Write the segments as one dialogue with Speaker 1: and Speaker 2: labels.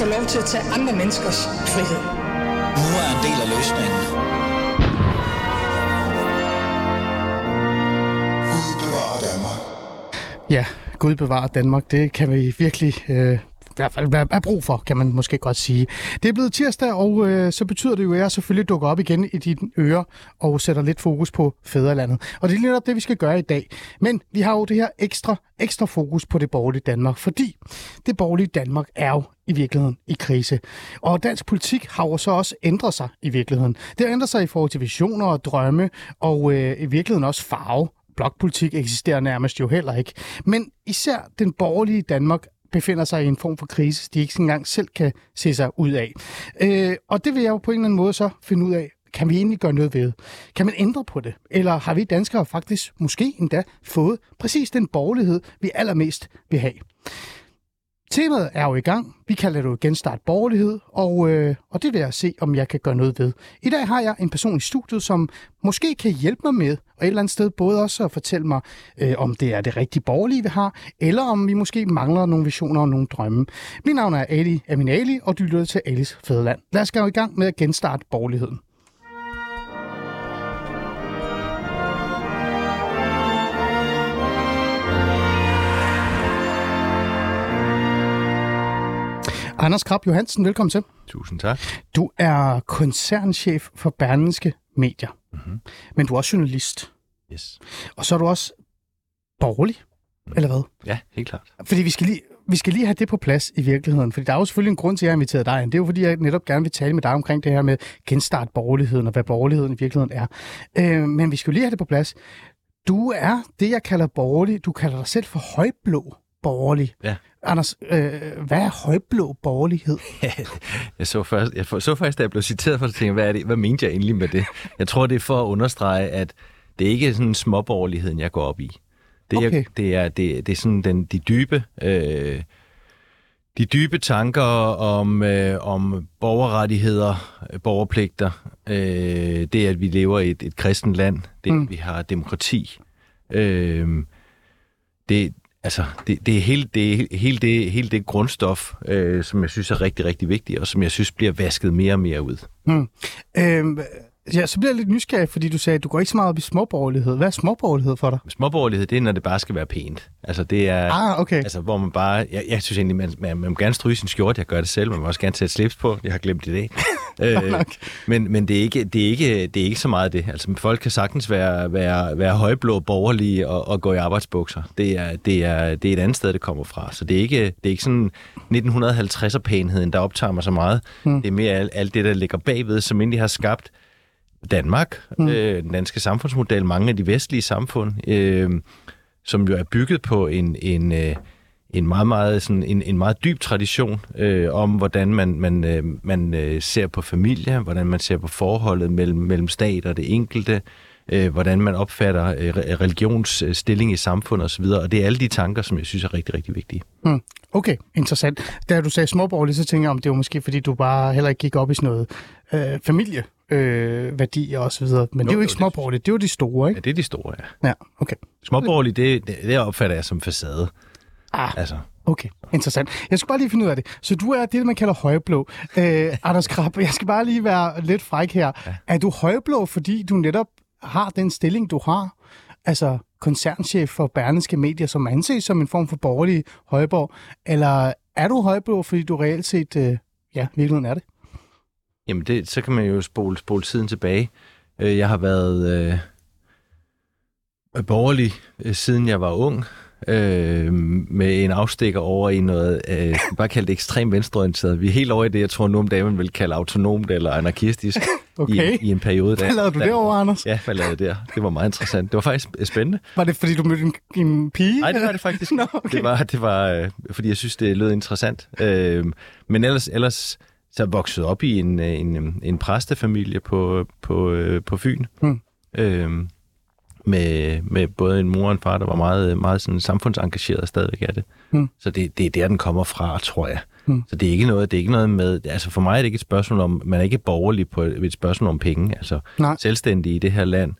Speaker 1: få lov til at tage andre menneskers frihed.
Speaker 2: Nu er en del af løsningen.
Speaker 3: Ja, Gud bevarer Danmark. Det kan vi virkelig øh, hvert fald er brug for, kan man måske godt sige. Det er blevet tirsdag, og øh, så betyder det jo, at jeg selvfølgelig dukker op igen i dine ører og sætter lidt fokus på fædrelandet. Og det er netop det, vi skal gøre i dag. Men vi har jo det her ekstra, ekstra fokus på det borgerlige Danmark, fordi det borgerlige Danmark er jo i virkeligheden i krise. Og dansk politik har jo så også ændret sig i virkeligheden. Det har ændret sig i forhold til visioner og drømme, og øh, i virkeligheden også farve blokpolitik eksisterer nærmest jo heller ikke. Men især den borgerlige Danmark befinder sig i en form for krise, de ikke engang selv kan se sig ud af. Øh, og det vil jeg jo på en eller anden måde så finde ud af, kan vi egentlig gøre noget ved? Kan man ændre på det? Eller har vi danskere faktisk måske endda fået præcis den borgerlighed, vi allermest vil have? Temaet er jo i gang. Vi kalder det jo genstart borgerlighed, og, øh, og det vil jeg se, om jeg kan gøre noget ved. I dag har jeg en person i studiet, som måske kan hjælpe mig med, og et eller andet sted både også at fortælle mig, øh, om det er det rigtige borgerlige, vi har, eller om vi måske mangler nogle visioner og nogle drømme. Mit navn er Ali Aminali, og du lytter til Alis Fædreland. Lad os gå i gang med at genstarte borgerligheden. Anders Krab Johansen, velkommen til.
Speaker 4: Tusind tak.
Speaker 3: Du er koncernchef for Berlingske Medier, mm-hmm. men du er også journalist.
Speaker 4: Yes.
Speaker 3: Og så er du også borgerlig, mm. eller hvad?
Speaker 4: Ja, helt klart.
Speaker 3: Fordi vi skal lige, vi skal lige have det på plads i virkeligheden, fordi der er jo selvfølgelig en grund til, at jeg har inviteret dig ind. Det er jo fordi, jeg netop gerne vil tale med dig omkring det her med genstart borgerligheden, og hvad borgerligheden i virkeligheden er. Øh, men vi skal jo lige have det på plads. Du er det, jeg kalder borgerlig. Du kalder dig selv for højblå borgerlig.
Speaker 4: Ja.
Speaker 3: Anders, øh, hvad er højblå borgerlighed?
Speaker 4: jeg, så først, jeg så først, da jeg blev citeret for at tænke, hvad, er det, hvad mente jeg egentlig med det? Jeg tror, det er for at understrege, at det ikke er sådan småborgerligheden, jeg går op i. Det er, okay. det er, det, det er sådan den, de dybe... Øh, de dybe tanker om, øh, om borgerrettigheder, borgerpligter, øh, det at vi lever i et, et kristent land, det mm. at vi har demokrati, øh, det, altså, det, det er hele det, hele det, hele det grundstof, øh, som jeg synes er rigtig, rigtig vigtigt, og som jeg synes bliver vasket mere og mere ud.
Speaker 3: Hmm. Øh, ja, så bliver jeg lidt nysgerrig, fordi du sagde, at du går ikke så meget op i småborgerlighed. Hvad er småborgerlighed for dig?
Speaker 4: Småborgerlighed, det er, når det bare skal være pænt. Altså, det er,
Speaker 3: ah, okay.
Speaker 4: altså, hvor man bare... Jeg, jeg synes egentlig, man, man, man må gerne stryge sin skjorte. Jeg gør det selv. Man må også gerne sætte slips på. Jeg har glemt det i dag. øh, men men det, er ikke, det, er ikke, det er ikke så meget det. Altså, folk kan sagtens være, være, være højblå borgerlige og, og gå i arbejdsbukser. Det er, det, er, det er et andet sted, det kommer fra. Så det er ikke, det er ikke sådan 1950'er-pænheden, der optager mig så meget. Hmm. Det er mere alt, alt det, der ligger bagved, som egentlig har skabt Danmark, mm. øh, den danske samfundsmodel, mange af de vestlige samfund, øh, som jo er bygget på en, en, øh, en meget, meget, sådan, en, en meget dyb tradition øh, om, hvordan man, man, øh, man øh, ser på familie, hvordan man ser på forholdet mellem, mellem stat og det enkelte, øh, hvordan man opfatter øh, religionsstilling i samfundet osv., og det er alle de tanker, som jeg synes er rigtig, rigtig vigtige.
Speaker 3: Mm. Okay, interessant. Da du sagde småborgerlig, så tænker jeg, om det var måske, fordi du bare heller ikke gik op i sådan noget øh, familie øh, værdier og så videre. Men Nå, det er jo ikke småborgerlige, det er jo de store, ikke?
Speaker 4: Ja, det er de store, ja.
Speaker 3: Ja, okay.
Speaker 4: Småborgerlige, det, det, det opfatter jeg som facade.
Speaker 3: Ah, altså. okay. Interessant. Jeg skal bare lige finde ud af det. Så du er det, man kalder højblå. Øh, Anders Krab, jeg skal bare lige være lidt fræk her. Ja. Er du højblå, fordi du netop har den stilling, du har? Altså koncernchef for Berneske Medier, som anses som en form for borgerlig højborg? Eller er du højborg, fordi du reelt set, øh, ja, virkeligheden er det?
Speaker 4: Jamen, det, så kan man jo spole, spole tiden tilbage. Øh, jeg har været øh, borgerlig, øh, siden jeg var ung, øh, med en afstikker over i noget, øh, bare kaldt ekstrem ekstremt venstreorienteret. Vi er helt over i det, jeg tror nu om dagen vil kalde autonomt eller anarkistisk
Speaker 3: okay.
Speaker 4: i, i en periode.
Speaker 3: Der, hvad lavede du der, derovre, Anders?
Speaker 4: Ja, hvad lavede der? Det var meget interessant. Det var faktisk spændende.
Speaker 3: Var det, fordi du mødte en, en pige?
Speaker 4: Nej, det var det faktisk.
Speaker 3: Nå, okay.
Speaker 4: Det var, det var øh, fordi jeg synes, det lød interessant. Øh, men ellers, ellers så vokset op i en, en, en præstefamilie på, på, på Fyn. Hmm. Øhm, med, med både en mor og en far, der var meget, meget sådan samfundsengageret stadigvæk af det. Hmm. Så det, det er der, den kommer fra, tror jeg. Hmm. Så det er ikke noget, det er ikke noget med, altså for mig er det ikke et spørgsmål om, man er ikke borgerlig på et, et spørgsmål om penge, altså Nej. selvstændig i det her land,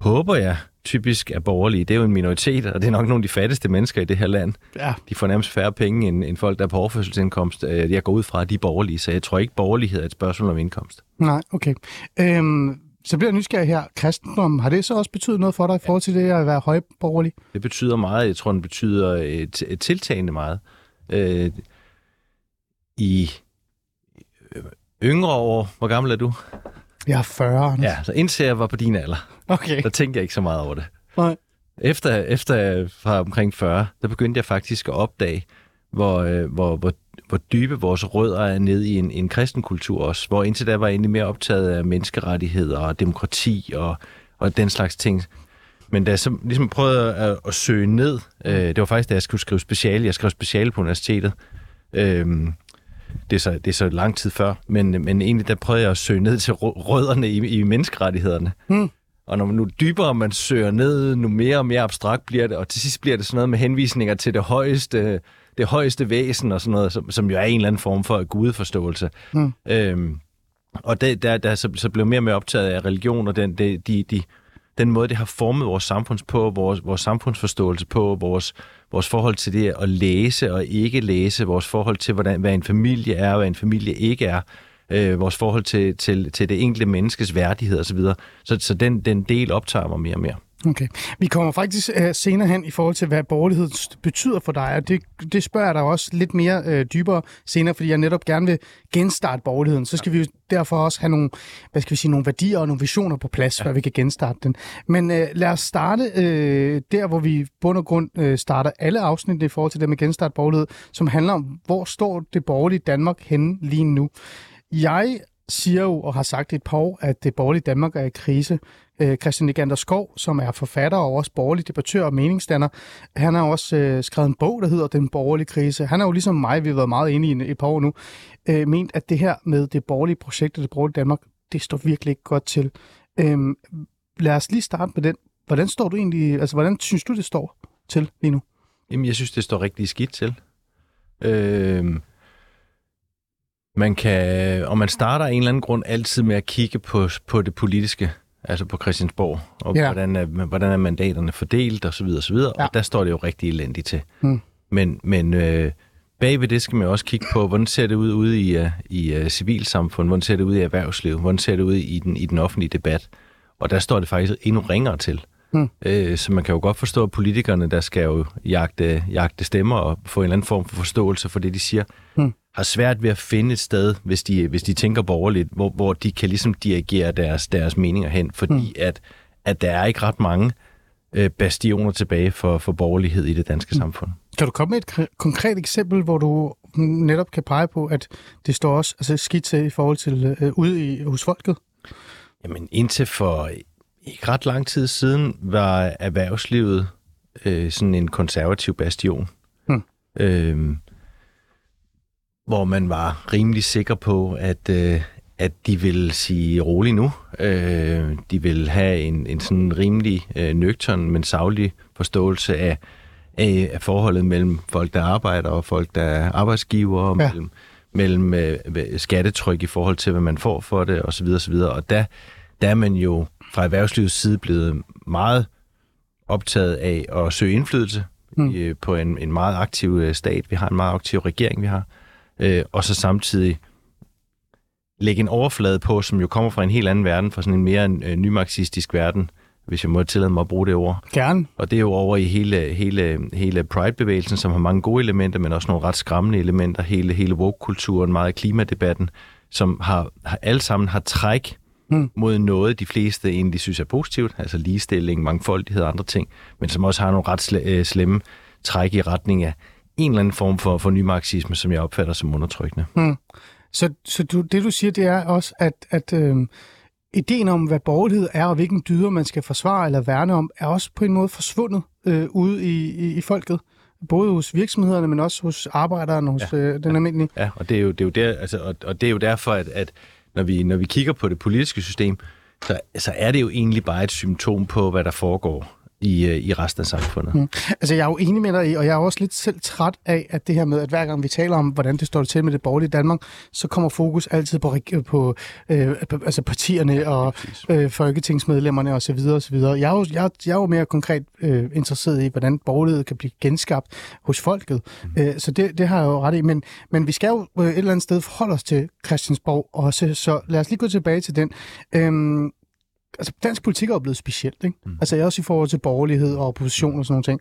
Speaker 4: håber jeg, typisk er borgerlige, det er jo en minoritet, og det er nok nogle af de fattigste mennesker i det her land.
Speaker 3: Ja.
Speaker 4: De får nærmest færre penge end, end folk, der er på overførselsindkomst. Øh, Jeg går ud fra, at de er borgerlige, så jeg tror ikke, borgerlighed er et spørgsmål om indkomst.
Speaker 3: Nej, okay. Øhm, så bliver jeg nysgerrig her. Kristendom, har det så også betydet noget for dig i forhold til det at være højborgerlig?
Speaker 4: Det betyder meget. Jeg tror, den betyder et, et tiltagende meget. Øh, I øh, yngre år, hvor gammel er du?
Speaker 3: Jeg er 40. Anders.
Speaker 4: Ja, så indtil jeg var på din alder,
Speaker 3: Okay.
Speaker 4: der tænkte jeg ikke så meget over det.
Speaker 3: Nej.
Speaker 4: Efter, efter jeg fra omkring 40, der begyndte jeg faktisk at opdage, hvor, øh, hvor, hvor, hvor dybe vores rødder er nede i en, en kristen kultur også. Hvor indtil da var jeg egentlig mere optaget af menneskerettigheder og demokrati og, og den slags ting. Men da jeg så ligesom prøvede at, at søge ned, øh, det var faktisk da jeg skulle skrive speciale, jeg skrev speciale på universitetet, øh, det, er så, det er så lang tid før, men, men egentlig der prøvede jeg at søge ned til rø- rødderne i, i menneskerettighederne.
Speaker 3: Mm.
Speaker 4: Og når man nu dybere man søger ned, nu mere og mere abstrakt bliver det, og til sidst bliver det sådan noget med henvisninger til det højeste, det højeste væsen og sådan noget, som, som jo er en eller anden form for gudeforståelse.
Speaker 3: Mm.
Speaker 4: Øhm, og det, der, der så, så blev mere og mere optaget af religion og den, de, de, de, den måde, det har formet vores samfunds på, vores, vores samfundsforståelse på, vores, vores forhold til det at læse og ikke læse, vores forhold til, hvordan, hvad en familie er og hvad en familie ikke er, øh, vores forhold til, til, til det enkelte menneskes værdighed osv. Så, så, så den, den del optager mig mere og mere.
Speaker 3: Okay. Vi kommer faktisk uh, senere hen i forhold til, hvad borgerlighed betyder for dig, og det, det spørger jeg dig også lidt mere uh, dybere senere, fordi jeg netop gerne vil genstarte borgerligheden. Så skal vi jo derfor også have nogle, hvad skal vi sige, nogle værdier og nogle visioner på plads, ja. før vi kan genstarte den. Men uh, lad os starte uh, der, hvor vi bund og grund uh, starter alle afsnit i forhold til det med genstart borgerlighed, som handler om, hvor står det borgerlige Danmark henne lige nu. Jeg siger jo og har sagt i et par år, at det borgerlige Danmark er i krise. Øh, Christian Legander Skov, som er forfatter og også borgerlig debattør og meningsdanner, han har også øh, skrevet en bog, der hedder Den borgerlige krise. Han er jo ligesom mig, vi har været meget enige i et par år nu, øh, ment, at det her med det borgerlige projekt og det borgerlige Danmark, det står virkelig ikke godt til. Øh, lad os lige starte med den. Hvordan står du egentlig, altså hvordan synes du, det står til lige nu?
Speaker 4: Jamen, jeg synes, det står rigtig skidt til. Øh, man kan, og man starter af en eller anden grund altid med at kigge på, på det politiske, altså på Christiansborg, og
Speaker 3: Ja.
Speaker 4: hvordan, er, hvordan er mandaterne fordelt, og så videre, og så videre.
Speaker 3: Ja.
Speaker 4: Og der står det jo rigtig elendigt til.
Speaker 3: Hmm.
Speaker 4: Men, men øh, bagved det skal man også kigge på, hvordan ser det ud ude i, uh, i uh, civilsamfund, hvordan ser det ud i erhvervsliv, hvordan ser det ud i den, i den offentlige debat. Og der står det faktisk endnu ringere til.
Speaker 3: Hmm.
Speaker 4: Øh, så man kan jo godt forstå, at politikerne, der skal jo jagte, jagte stemmer og få en eller anden form for forståelse for det, de siger,
Speaker 3: Hmm.
Speaker 4: Har svært ved at finde et sted, hvis de, hvis de tænker borgerligt, hvor, hvor de kan ligesom dirigere deres, deres meninger hen, fordi
Speaker 3: Hmm.
Speaker 4: at, at der er ikke ret mange øh, bastioner tilbage for, for borgerlighed i det danske
Speaker 3: Hmm.
Speaker 4: samfund.
Speaker 3: Kan du komme med et kr- konkret eksempel, hvor du netop kan pege på, at det står også altså skidt til i forhold til øh, ude i, hos folket?
Speaker 4: Jamen indtil for ikke ret lang tid siden var erhvervslivet øh, sådan en konservativ bastion.
Speaker 3: Hmm.
Speaker 4: Øh, hvor man var rimelig sikker på, at, øh, at de ville sige roligt nu. Øh, de ville have en, en sådan rimelig øh, nøgtern, men savlig forståelse af, af, af forholdet mellem folk, der arbejder og folk, der er arbejdsgiver, og
Speaker 3: Ja.
Speaker 4: mellem, mellem øh, skattetryk i forhold til, hvad man får for det, osv. osv. Og der, der er man jo fra erhvervslivets side blevet meget optaget af at søge indflydelse
Speaker 3: Mm.
Speaker 4: i, på en, en meget aktiv øh, stat. Vi har en meget aktiv regering, vi har. Øh, og så samtidig lægge en overflade på, som jo kommer fra en helt anden verden, fra sådan en mere øh, nymarxistisk verden, hvis jeg må tillade mig at bruge det ord.
Speaker 3: Gerne.
Speaker 4: Og det er jo over i hele, hele, hele Pride-bevægelsen, som har mange gode elementer, men også nogle ret skræmmende elementer. Hele, hele woke-kulturen, meget af klimadebatten, som har, har alle sammen har træk
Speaker 3: Mm.
Speaker 4: mod noget, de fleste egentlig synes er positivt, altså ligestilling, mangfoldighed og andre ting, men som også har nogle ret sle, øh, slemme træk i retning af en eller anden form for, for nymarxisme, som jeg opfatter som undertrykkende.
Speaker 3: Mm. Så, så du, det du siger, det er også, at, at øh, ideen om, hvad borgerlighed er, og hvilken dyder man skal forsvare eller værne om, er også på en måde forsvundet øh, ude i, i, i folket. Både hos virksomhederne, men også hos arbejderen, hos ja. øh, den almindelige.
Speaker 4: Ja, og det er jo, det er jo, der, altså, og, og det er jo derfor, at, at når, vi, når vi kigger på det politiske system, så, så er det jo egentlig bare et symptom på, hvad der foregår i, øh, i resten af samfundet.
Speaker 3: Mm. Altså, jeg er jo enig med dig i, og jeg er også lidt selv træt af, at det her med, at hver gang vi taler om, hvordan det står til med det borgerlige Danmark, så kommer fokus altid på, på øh, altså partierne og øh, folketingsmedlemmerne osv. osv. Jeg er jo, jeg, jeg er jo mere konkret øh, interesseret i, hvordan borgerlighed kan blive genskabt hos folket. Mm. Øh, så det, det har jeg jo ret i. Men, men vi skal jo øh, et eller andet sted forholde os til Christiansborg også, så lad os lige gå tilbage til den. Øh, altså, dansk politik er jo blevet specielt, ikke? Mm. Altså, jeg også i forhold til borgerlighed og opposition og sådan nogle ting.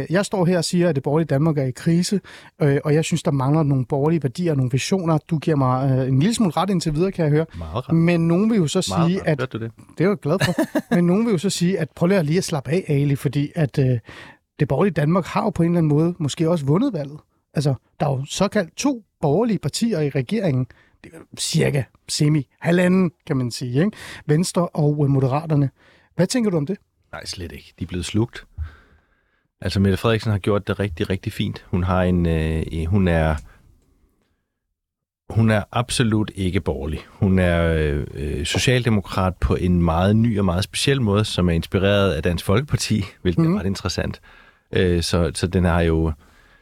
Speaker 3: Øh, jeg står her og siger, at det borgerlige Danmark er i krise, øh, og jeg synes, der mangler nogle borgerlige værdier og nogle visioner. Du giver mig øh, en lille smule ret indtil videre, kan jeg høre.
Speaker 4: Meget ret.
Speaker 3: Men nogen vil jo så
Speaker 4: Meget
Speaker 3: sige,
Speaker 4: ret.
Speaker 3: at...
Speaker 4: Det?
Speaker 3: Det er jeg glad for. Men nogen vil jo så sige, at prøv lige at slappe af, Ali, fordi at øh, det borgerlige Danmark har jo på en eller anden måde måske også vundet valget. Altså, der er jo såkaldt to borgerlige partier i regeringen, det er cirka semi, halvanden, kan man sige, ikke? Venstre og øh, Moderaterne. Hvad tænker du om det?
Speaker 4: Nej, slet ikke. De er blevet slugt. Altså, Mette Frederiksen har gjort det rigtig, rigtig fint. Hun har en... Øh, hun er... Hun er absolut ikke borgerlig. Hun er øh, socialdemokrat på en meget ny og meget speciel måde, som er inspireret af Dansk Folkeparti, hvilket mm. er ret interessant. Øh, så, så den har jo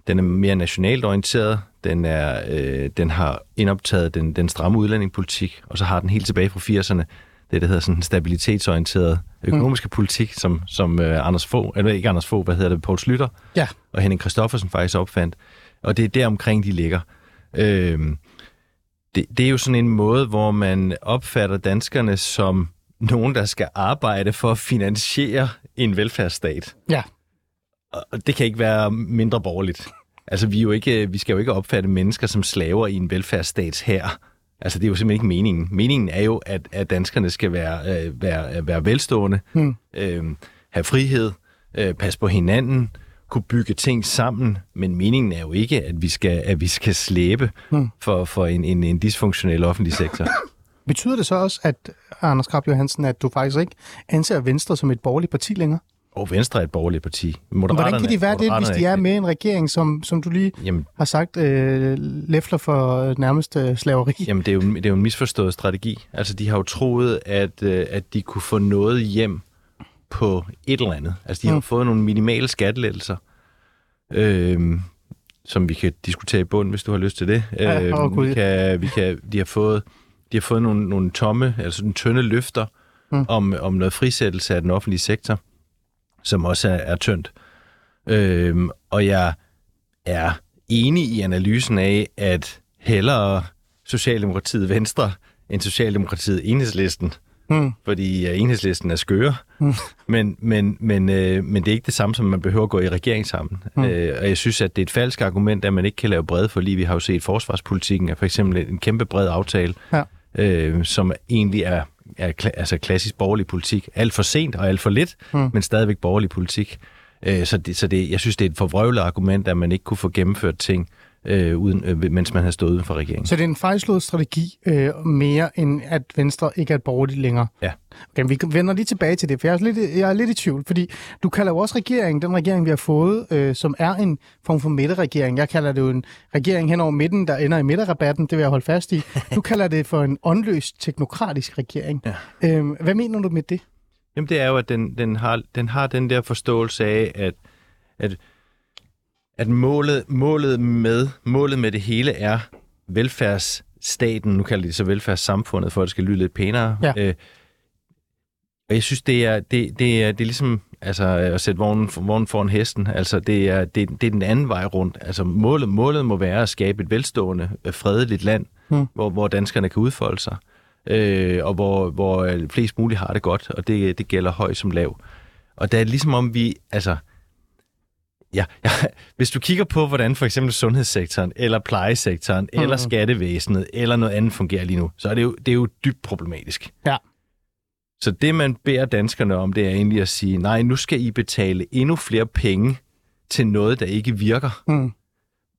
Speaker 4: den er mere nationalt orienteret. Den, er, øh, den har indoptaget den, den stramme udlændingepolitik, og så har den helt tilbage fra 80'erne det, der hedder sådan en stabilitetsorienteret økonomiske mm. politik, som, som øh, Anders Fogh, eller ikke Anders Fogh, hvad hedder det, Poul Slytter
Speaker 3: Ja.
Speaker 4: og Henning Christoffersen faktisk opfandt. Og det er der omkring, de ligger. Øh, det, det er jo sådan en måde, hvor man opfatter danskerne som nogen, der skal arbejde for at finansiere en velfærdsstat.
Speaker 3: Ja.
Speaker 4: Og det kan ikke være mindre borgerligt. Altså, vi, er jo ikke, vi skal jo ikke opfatte mennesker som slaver i en velfærdsstats her. Altså, det er jo simpelthen ikke meningen. Meningen er jo, at, at danskerne skal være, øh, være, være velstående,
Speaker 3: Hmm.
Speaker 4: øh, have frihed, øh, passe på hinanden, kunne bygge ting sammen, men meningen er jo ikke, at vi skal, at vi skal slæbe
Speaker 3: Hmm.
Speaker 4: for, for en, en, en dysfunktionel offentlig sektor.
Speaker 3: Betyder det så også, at Anders Krab Johansen, at du faktisk ikke anser Venstre som et borgerligt parti længere?
Speaker 4: Og Venstre er et borgerligt parti.
Speaker 3: Men Hvordan kan de være det, hvis
Speaker 4: Moderaterne
Speaker 3: de er med i en regering, som, som du lige
Speaker 4: Jamen,
Speaker 3: har sagt, øh, læfler for nærmest øh, slaveri?
Speaker 4: Jamen, det er, jo, det er jo en misforstået strategi. Altså, de har jo troet, at, øh, at de kunne få noget hjem på et eller andet. Altså, de har
Speaker 3: Mm.
Speaker 4: fået nogle minimale skattelettelser, øh, som vi kan diskutere i bund, hvis du har lyst til det.
Speaker 3: Ja,
Speaker 4: Øh, vi kan, vi kan, de har fået, de har fået nogle, nogle tomme, altså nogle tynde løfter
Speaker 3: Mm.
Speaker 4: om, om noget frisættelse af den offentlige sektor, som også er, er tyndt. Øh, og jeg er enig i analysen af, at hellere Socialdemokratiet Venstre end Socialdemokratiet Enhedslisten,
Speaker 3: Hmm.
Speaker 4: fordi øh, Enhedslisten er skøre.
Speaker 3: Mm.
Speaker 4: Men, men, men, øh, men det er ikke det samme, som man behøver at gå i regering sammen.
Speaker 3: Mm.
Speaker 4: Øh, og jeg synes, at det er et falsk argument, at man ikke kan lave brede forlig. Vi har jo set forsvarspolitikken er for eksempel en kæmpe bred aftale,
Speaker 3: Ja.
Speaker 4: øh, som egentlig er, er kla- altså klassisk borgerlig politik. Alt for sent og alt for lidt,
Speaker 3: Mm.
Speaker 4: men stadigvæk borgerlig politik. Øh, så det, så det, jeg synes, det er et forvrøvlet argument, at man ikke kunne få gennemført ting, øh, uden, øh, mens man har stået uden for regeringen.
Speaker 3: Så det er en fejlslået strategi øh, mere, end at Venstre ikke er borgerligt længere?
Speaker 4: Ja.
Speaker 3: Okay, vi vender lige tilbage til det, for jeg er lidt, jeg er lidt i tvivl, fordi du kalder jo også regeringen, den regering, vi har fået, øh, som er en form for midterregering. Jeg kalder det jo en regering hen over midten, der ender i midterrabatten, det vil jeg holde fast i. Du kalder det for en åndløs teknokratisk regering.
Speaker 4: Ja.
Speaker 3: Øh, hvad mener du med det?
Speaker 4: Jamen det er jo, at den, den, har, den har den der forståelse af, at, at, at målet, målet, med, målet med det hele er velfærdsstaten, nu kalder de det så velfærdssamfundet, for at det skal lyde lidt pænere.
Speaker 3: Ja.
Speaker 4: Øh, og jeg synes, det er, det, det er, det er ligesom altså, at sætte vognen, vognen foran hesten. Altså, det er, det, det er den anden vej rundt. Altså, målet, målet må være at skabe et velstående, øh, fredeligt land,
Speaker 3: Hmm.
Speaker 4: hvor, hvor danskerne kan udfolde sig, øh, og hvor, hvor øh, flest muligt har det godt, og det, det gælder høj som lav. Og det er ligesom om vi, altså, ja, ja, hvis du kigger på, hvordan for eksempel sundhedssektoren, eller plejesektoren, mm. eller skattevæsenet, eller noget andet fungerer lige nu, så er det jo, det er jo dybt problematisk.
Speaker 3: Ja.
Speaker 4: Så det, man beder danskerne om, det er egentlig at sige, nej, nu skal I betale endnu flere penge til noget, der ikke virker.
Speaker 3: Hmm.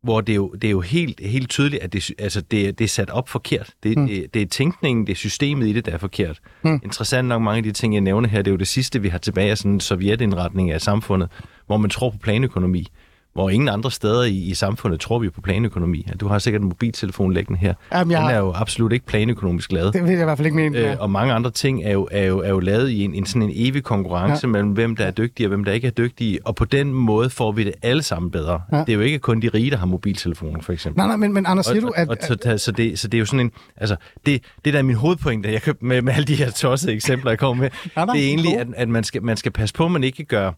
Speaker 4: Hvor det er jo, det er jo helt, helt tydeligt, at det, altså det, er- det er sat op forkert. Det,
Speaker 3: Mm.
Speaker 4: mm. det, det er tænkningen, det er systemet i det, der er forkert.
Speaker 3: Mm.
Speaker 4: Mm. Interessant nok, mange af de ting, jeg nævner her, det er jo det sidste, vi har tilbage af sådan en sovjetindretning af samfundet, hvor man tror på planøkonomi, hvor ingen andre steder i, i samfundet tror vi på planøkonomi. Du har sikkert en mobiltelefon liggende her.
Speaker 3: Jamen, jeg
Speaker 4: Den er jo absolut ikke planøkonomisk lavet.
Speaker 3: Det vil jeg i hvert fald ikke mene.
Speaker 4: Øh, og mange andre ting er jo, er jo, er jo lavet i en, en sådan en evig konkurrence
Speaker 3: Ja.
Speaker 4: mellem, hvem der er dygtige og hvem der ikke er dygtige. Og på den måde får vi det alle sammen bedre.
Speaker 3: Ja.
Speaker 4: Det er jo ikke kun de rige, der har mobiltelefoner, for eksempel.
Speaker 3: nej, nej, men, men Anders, siger du,
Speaker 4: og,
Speaker 3: at...
Speaker 4: og, så, så, så, det, så det er jo sådan en... Altså, det, det der er min hovedpointe, jeg kan, med, med alle de her tossede eksempler, jeg kommer med,
Speaker 3: Nej, nej,
Speaker 4: det er egentlig, at, at man, skal, man skal passe på, at man ikke gør,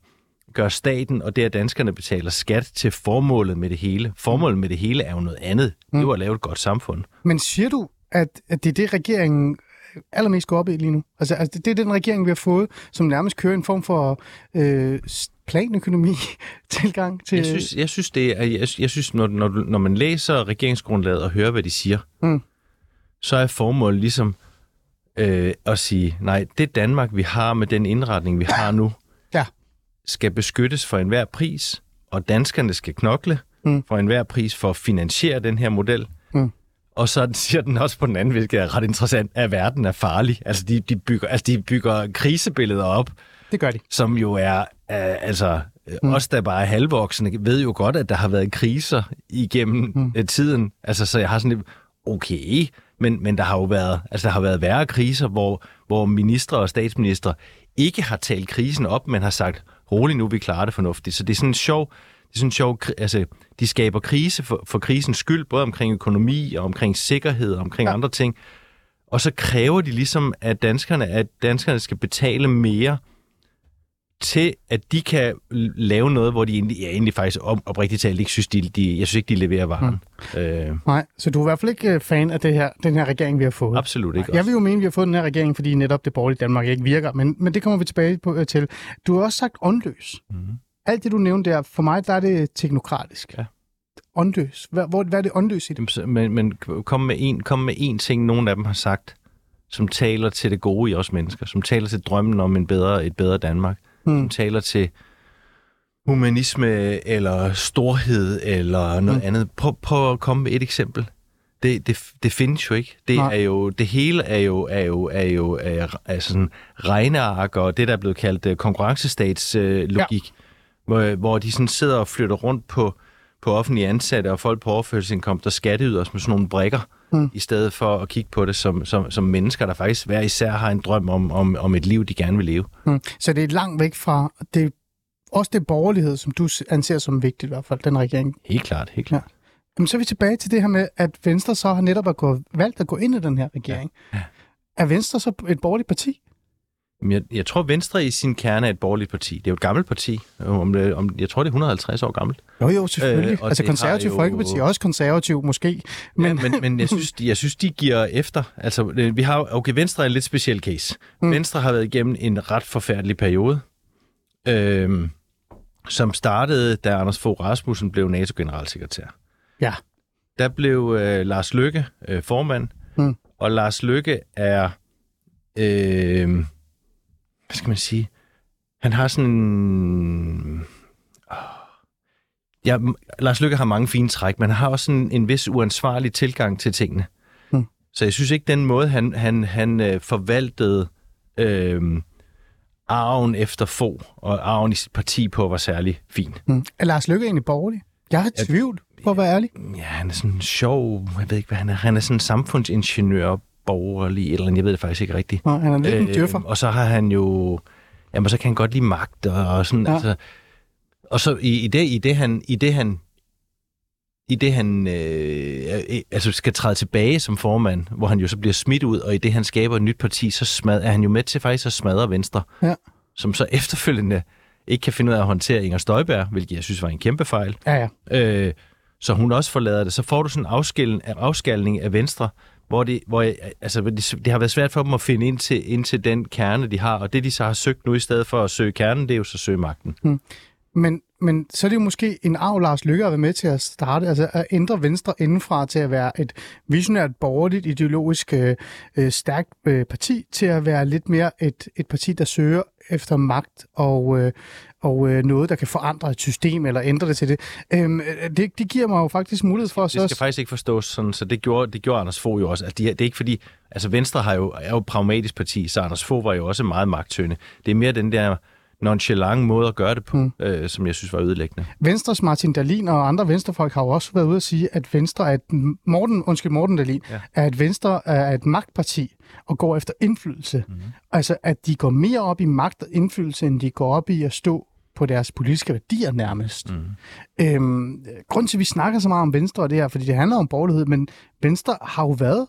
Speaker 4: gør staten og det, at danskerne betaler skat til formålet med det hele. Formålet med det hele er jo noget andet. Det er jo at lave et godt samfund.
Speaker 3: Men siger du, at, at det er det, regeringen allermest går op i lige nu? Altså, altså det er den regering, vi har fået, som nærmest kører en form for øh, planøkonomi-tilgang til...
Speaker 4: Jeg synes, jeg synes, det er, jeg, jeg synes når, når, når man læser regeringsgrundlaget og hører, hvad de siger,
Speaker 3: Mm.
Speaker 4: så er formålet ligesom øh, at sige, nej, det Danmark, vi har med den indretning, vi har nu. Skal beskyttes for enhver pris, og danskerne skal knokle
Speaker 3: Mm.
Speaker 4: for enhver pris for at finansiere den her model.
Speaker 3: Mm.
Speaker 4: Og så siger den også på den anden, hvilket er ret interessant, at verden er farlig. Altså, de, de, bygger, altså, de bygger krisebilleder op,
Speaker 3: Det gør de.
Speaker 4: som jo er, øh, altså, mm. os der bare er halvvoksne, ved jo godt, at der har været kriser igennem
Speaker 3: Mm.
Speaker 4: mm. tiden. Altså, så jeg har sådan lidt, okay, men, men der har jo været, altså, der har været værre kriser, hvor, hvor ministre og statsminister ikke har talt krisen op, men har sagt, rolig nu, vi klarer det fornuftigt. Så det er sådan en sjov, det er sådan en sjov, altså, de skaber krise for, for krisens skyld, både omkring økonomi og omkring sikkerhed og omkring
Speaker 3: ja.
Speaker 4: andre ting. Og så kræver de ligesom, at danskerne, at danskerne skal betale mere til, at de kan lave noget, hvor de egentlig, ja, egentlig faktisk op, oprigtigt talt ikke synes, de, de, jeg synes ikke, de leverer varen. Mm. Øh,
Speaker 3: Nej, så du er i hvert fald ikke øh, fan af det her, den her regering, vi har fået?
Speaker 4: absolut ikke.
Speaker 3: Jeg vil jo mene, at vi har fået den her regering, fordi netop det borgerlige Danmark ikke virker, men, men det kommer vi tilbage på, øh, til. Du har også sagt åndløs.
Speaker 4: Mm.
Speaker 3: Alt det, du nævnte der, for mig der er det teknokratisk.
Speaker 4: Ja.
Speaker 3: Åndløs. Hvad, hvor, hvad er det åndløs i det?
Speaker 4: Men, men kom, med en, kom med en ting, nogle af dem har sagt, som taler til det gode i os mennesker, som taler til drømmen om en bedre, et bedre Danmark,
Speaker 3: Hmm.
Speaker 4: som taler til humanisme eller storhed eller noget
Speaker 3: Mm.
Speaker 4: mm. andet. Prøv, prøv at komme med et eksempel. Det, det, det findes jo ikke. Det
Speaker 3: Nej.
Speaker 4: er jo det hele er jo er jo er jo er, er sådan regneark og det der er blevet kaldt uh, konkurrencestatslogik, uh, logik, hvor, hvor de sådan sidder og flytter rundt på på offentlige ansatte og folk på overførselsindkomst og skatteyders med sådan nogle brikker,
Speaker 3: Mm.
Speaker 4: mm. i stedet for at kigge på det som, som, som mennesker, der faktisk hver især har en drøm om, om, om et liv, de gerne vil leve.
Speaker 3: Hmm. Så det er langt væk fra det også det borgerlighed, som du anser som vigtigt i hvert fald, den regering.
Speaker 4: Helt klart, helt klart.
Speaker 3: Jamen, så er vi tilbage til det her med, at Venstre så har netop at gå, valgt at gå ind i den her regering.
Speaker 4: Ja. Ja.
Speaker 3: Er Venstre så et borgerligt parti?
Speaker 4: Jeg, jeg tror, Venstre i sin kerne er et borgerligt parti. Det er jo et gammelt parti. Om, det- om, jeg tror, det er 150 år gammelt.
Speaker 3: Jo, jo, selvfølgelig.
Speaker 4: Øh,
Speaker 3: Øh, altså konservativ
Speaker 4: jo-
Speaker 3: Folkeparti er også konservativ, måske.
Speaker 4: Men, ja, men, men jeg, synes, jeg synes, de giver efter. Altså, øh, vi har, okay, Venstre er en lidt speciel case.
Speaker 3: Mm.
Speaker 4: Venstre har været igennem en ret forfærdelig periode, øhm, som startede, da Anders Fogh Rasmussen blev NATO-generalsekretær.
Speaker 3: Ja.
Speaker 4: Der blev øh, Lars Løkke øh, formand,
Speaker 3: Mm.
Speaker 4: og Lars Løkke er, øh, hvad skal man sige, han har sådan en... Ja, Lars Løkke har mange fine træk, men han har også en, en vis uansvarlig tilgang til tingene.
Speaker 3: Mm.
Speaker 4: Så jeg synes ikke, den måde, han, han, han øh, forvaltede øh, arven efter få og arven i sit parti på, var særlig fin.
Speaker 3: Hmm. Er Lars Løkke egentlig borgerlig? Jeg har tvivl, for at være ærlig.
Speaker 4: Ja, han er sådan sjov, jeg ved ikke, hvad han er. Han er sådan en samfundsingeniør, borgerlig, eller andet, jeg ved det faktisk ikke rigtigt.
Speaker 3: Nå, han er lidt øh, en djøffer.
Speaker 4: og så har han jo... Jamen, så kan han godt lide magt, og, og sådan,
Speaker 3: Ja.
Speaker 4: altså... Og så i, i, det, i det, han... I det, han i det han øh, øh, altså skal træde tilbage som formand, hvor han jo så bliver smidt ud, og i det han skaber et nyt parti, så smad, er han jo med til faktisk at smadre Venstre,
Speaker 3: Ja.
Speaker 4: som så efterfølgende ikke kan finde ud af at håndtere Inger Støjberg, hvilket jeg synes var en kæmpe fejl.
Speaker 3: Ja, ja.
Speaker 4: Øh, så hun også forlader det. Så får du sådan en afskælning, afskalning af Venstre, hvor, det, hvor jeg, altså, det, det har været svært for dem at finde ind til, ind til den kerne, de har. Og det, de så har søgt nu, i stedet for at søge kernen, det er jo så at søge magten. Hmm.
Speaker 3: Men, men så er det jo måske en arv, Lars Lykke har været med til at starte, altså at ændre Venstre indenfra til at være et visionært, borgerligt, ideologisk øh, øh, stærkt øh, parti, til at være lidt mere et, et parti, der søger efter magt og, øh, og øh, noget, der kan forandre et system eller ændre det til det. Øhm, øh, det. Det giver mig jo faktisk mulighed for
Speaker 4: Det
Speaker 3: så...
Speaker 4: skal faktisk ikke forstås sådan, så det gjorde, det gjorde Anders Fogh jo også. Altså, de, det er ikke fordi, altså Venstre har jo, er jo et pragmatisk parti, så Anders Fogh var jo også meget magtønde. Det er mere den der, nonchalant måde at gøre det på, mm. øh, som jeg synes var ødelæggende.
Speaker 3: Venstres Martin Dalin og andre venstrefolk har jo også været ude at sige, at Venstre er et, Morten, undskyld, Morten Dalin, ja. er at Venstre er et magtparti og går efter indflydelse. Mm. Altså, at de går mere op i magt og indflydelse, end de går op i at stå på deres politiske værdier nærmest. Mm. Øhm, grund til, at vi snakker så meget om Venstre og det her, fordi det handler om borgerlighed, men Venstre har jo været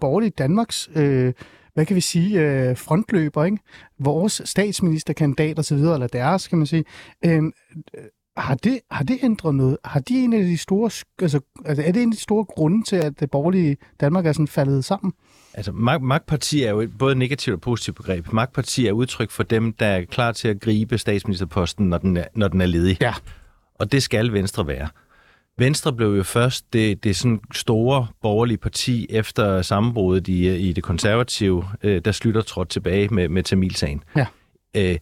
Speaker 3: borgerligt Danmarks øh, hvad kan vi sige, øh, frontløber, ikke? Vores statsministerkandidat og så videre, eller deres, kan man sige. Øhm, øh, har det, har det ændret noget? Har de en af de store, altså, altså er det en af de store grunde til, at det borgerlige Danmark er sådan faldet sammen?
Speaker 4: Altså, mag- magtparti er jo et både negativt og positivt begreb. Magtparti er udtryk for dem, der er klar til at gribe statsministerposten, når den er, når den er ledig.
Speaker 3: Ja.
Speaker 4: Og det skal Venstre være. Venstre blev jo først det, det sådan store borgerlige parti efter sammenbruddet i, i det konservative, øh, der slutter trådt tilbage med, med Tamilsagen.
Speaker 3: Ja.
Speaker 4: Øh,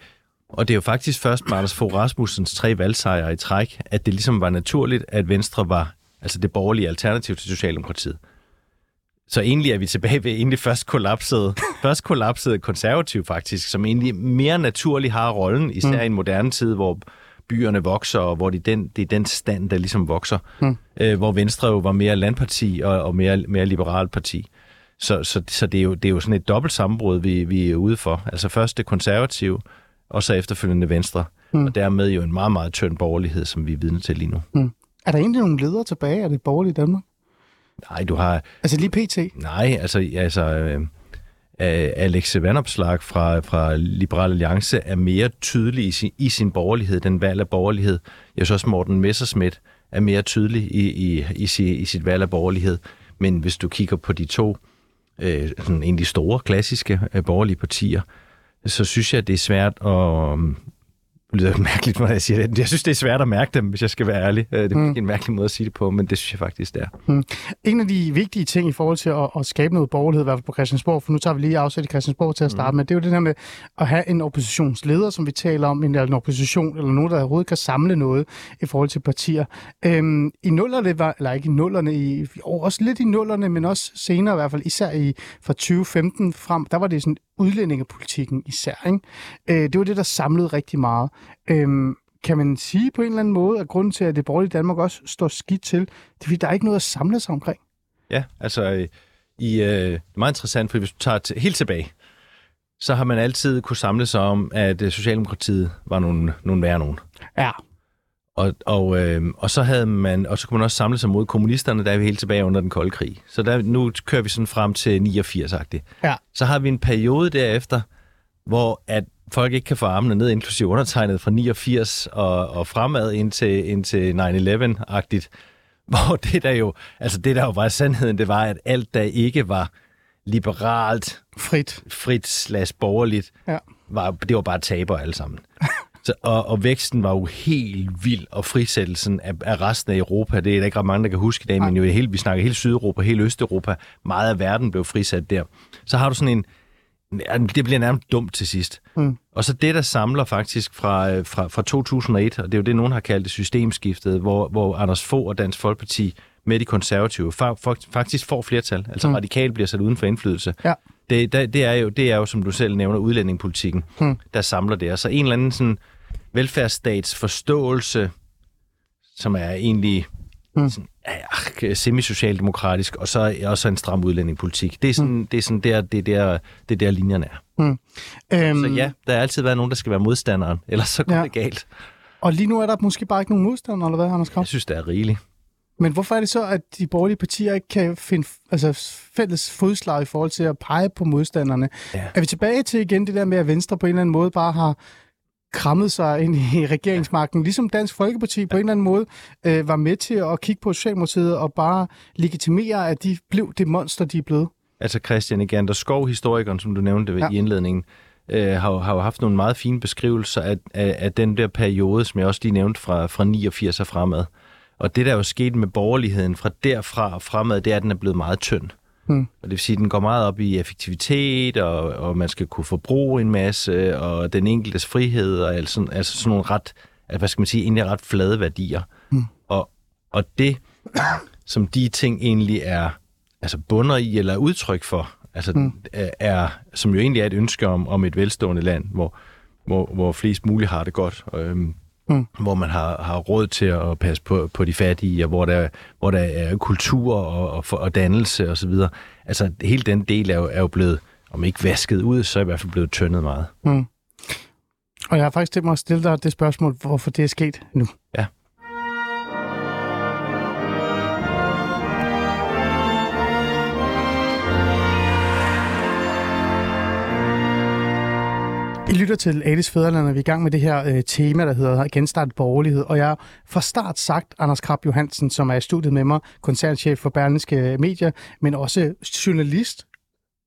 Speaker 4: og det er jo faktisk først med Anders Fogh Rasmussens tre valgsejre i træk, at det ligesom var naturligt, at Venstre var altså det borgerlige alternativ til Socialdemokratiet. Så egentlig er vi tilbage ved egentlig først kollapsede, først kollapsede konservativ faktisk, som egentlig mere naturligt har rollen, især mm. i en moderne tid, hvor byerne vokser, og hvor det er den, det er den stand, der ligesom vokser. Mm. Øh, hvor Venstre jo var mere landparti og, og mere, mere liberalt parti. Så, så, så det, er jo, det er jo sådan et dobbelt sammenbrud, vi, vi er ude for. Altså først det konservative, og så efterfølgende Venstre. Mm. Og dermed jo en meget, meget tynd borgerlighed, som vi er vidne til lige nu. Mm.
Speaker 3: Er der egentlig nogle ledere tilbage af det borgerlige Danmark?
Speaker 4: Nej, du har...
Speaker 3: Altså lige pt?
Speaker 4: Nej, altså... altså øh, Alex Vandopslag fra, fra Liberal Alliance er mere tydelig i sin, i sin borgerlighed, den valg af borgerlighed. Jeg synes også, Morten Messerschmidt er mere tydelig i, i, i, i sit valg af borgerlighed. Men hvis du kigger på de to øh, sådan de store, klassiske øh, borgerlige partier, så synes jeg, det er svært at, det lyder mærkeligt, når jeg siger det. Jeg synes, det er svært at mærke dem, hvis jeg skal være ærlig. Øh, det er mm. en mærkelig måde at sige det på, men det synes jeg faktisk, det er. Mm.
Speaker 3: En af de vigtige ting i forhold til at, at skabe noget borgerlighed, i hvert fald på Christiansborg, for nu tager vi lige afsæt i Christiansborg til at starte mm. med, det er jo det her med at have en oppositionsleder, som vi taler om, eller en opposition, eller nogen, der overhovedet kan samle noget i forhold til partier. Øhm, I nullerne, var, eller ikke i nullerne, i, også lidt i nullerne, men også senere i hvert fald, især i fra 2015 frem, der var det sådan udlændingepolitikken især. Ikke? Øh, det var det, der samlede rigtig meget. Øhm, kan man sige på en eller anden måde, at grunden til, at det borgerlige Danmark også står skidt til, det er, fordi der er ikke noget at samle sig omkring?
Speaker 4: Ja, altså øh, i, øh, det er meget interessant, for hvis du tager til, helt tilbage, så har man altid kunne samle sig om, at øh, Socialdemokratiet var nogle, nogle værre nogen.
Speaker 3: Ja.
Speaker 4: Og, og, øh, og så havde man, og så kunne man også samle sig mod kommunisterne, der er vi helt tilbage under den kolde krig. Så der, nu kører vi sådan frem til 89-agtigt.
Speaker 3: Ja.
Speaker 4: Så har vi en periode derefter, hvor at folk ikke kan få armene ned, inklusive undertegnet fra 89 og, og fremad indtil, indtil 9-11-agtigt. Hvor det der jo, altså det der jo var sandheden, det var, at alt der ikke var liberalt,
Speaker 3: frit,
Speaker 4: frit slash borgerligt,
Speaker 3: ja.
Speaker 4: var, det var bare taber alle sammen. Så, og, og væksten var jo helt vild, og frisættelsen af, af resten af Europa, det er der ikke ret mange, der kan huske i dag, men jo helt, vi snakker hele Sydeuropa, hele Østeuropa, meget af verden blev frisat der. Så har du sådan en, det bliver nærmest dumt til sidst. Mm. Og så det, der samler faktisk fra, øh, fra, fra 2001, og det er jo det, nogen har kaldt det systemskiftet, hvor, hvor Anders Fogh og Dansk Folkeparti med de konservative faktisk får flertal. Altså mm. radikalt bliver sat uden for indflydelse.
Speaker 3: Ja.
Speaker 4: Det, det, det, er jo, det er jo, som du selv nævner, udlændingepolitikken, mm. der samler det. Altså en eller anden sådan velfærdsstats forståelse, som er egentlig mm. sådan, ja, semi-socialdemokratisk, og så også en stram udlændingepolitik. Det er sådan, mm. det er sådan der, det der, det der linjerne er. Mm. Um, så ja, der har altid været nogen, der skal være modstanderen, ellers så går ja. det galt.
Speaker 3: Og lige nu er der måske bare ikke nogen modstander, eller hvad, Anders Krav?
Speaker 4: Jeg synes, det er rigeligt.
Speaker 3: Men hvorfor er det så, at de borgerlige partier ikke kan finde altså, fælles fodslag i forhold til at pege på modstanderne? Ja. Er vi tilbage til igen det der med, at Venstre på en eller anden måde bare har krammet sig ind i regeringsmagten, ligesom Dansk Folkeparti på en eller anden måde øh, var med til at kigge på Socialdemokratiet og bare legitimere, at de blev det monster, de er blevet.
Speaker 4: Altså Christian Egander Skov, historikeren, som du nævnte ja. i indledningen, øh, har, har jo haft nogle meget fine beskrivelser af, af, af den der periode, som jeg også lige nævnte fra, fra 89 og fremad. Og det, der er jo sket med borgerligheden fra derfra og fremad, det er, at den er blevet meget tynd. Mm. Og det vil sige, at den går meget op i effektivitet, og, og man skal kunne forbruge en masse, og den enkeltes frihed, og altså, altså sådan nogle ret, hvad skal man sige, egentlig ret flade værdier. Mm. Og, og det, som de ting egentlig er altså bunder i, eller udtryk for, altså mm. er, som jo egentlig er et ønske om, om et velstående land, hvor, hvor, hvor flest muligt har det godt. Øhm,
Speaker 3: Mm.
Speaker 4: Hvor man har, har råd til at passe på, på de fattige, og hvor der, hvor der er kultur og, og, og dannelse osv. Altså, hele den del er jo, er jo blevet, om ikke vasket ud, så er i hvert fald blevet tyndet meget.
Speaker 3: Mm. Og jeg har faktisk tænkt mig at stille dig det spørgsmål, hvorfor det er sket nu.
Speaker 4: Ja.
Speaker 3: I lytter til Alice Fæderland, og vi er i gang med det her øh, tema, der hedder genstart borgerlighed. Og jeg har fra start sagt Anders Krab Johansen, som er i studiet med mig, koncernchef for Berlingske Medier, men også journalist.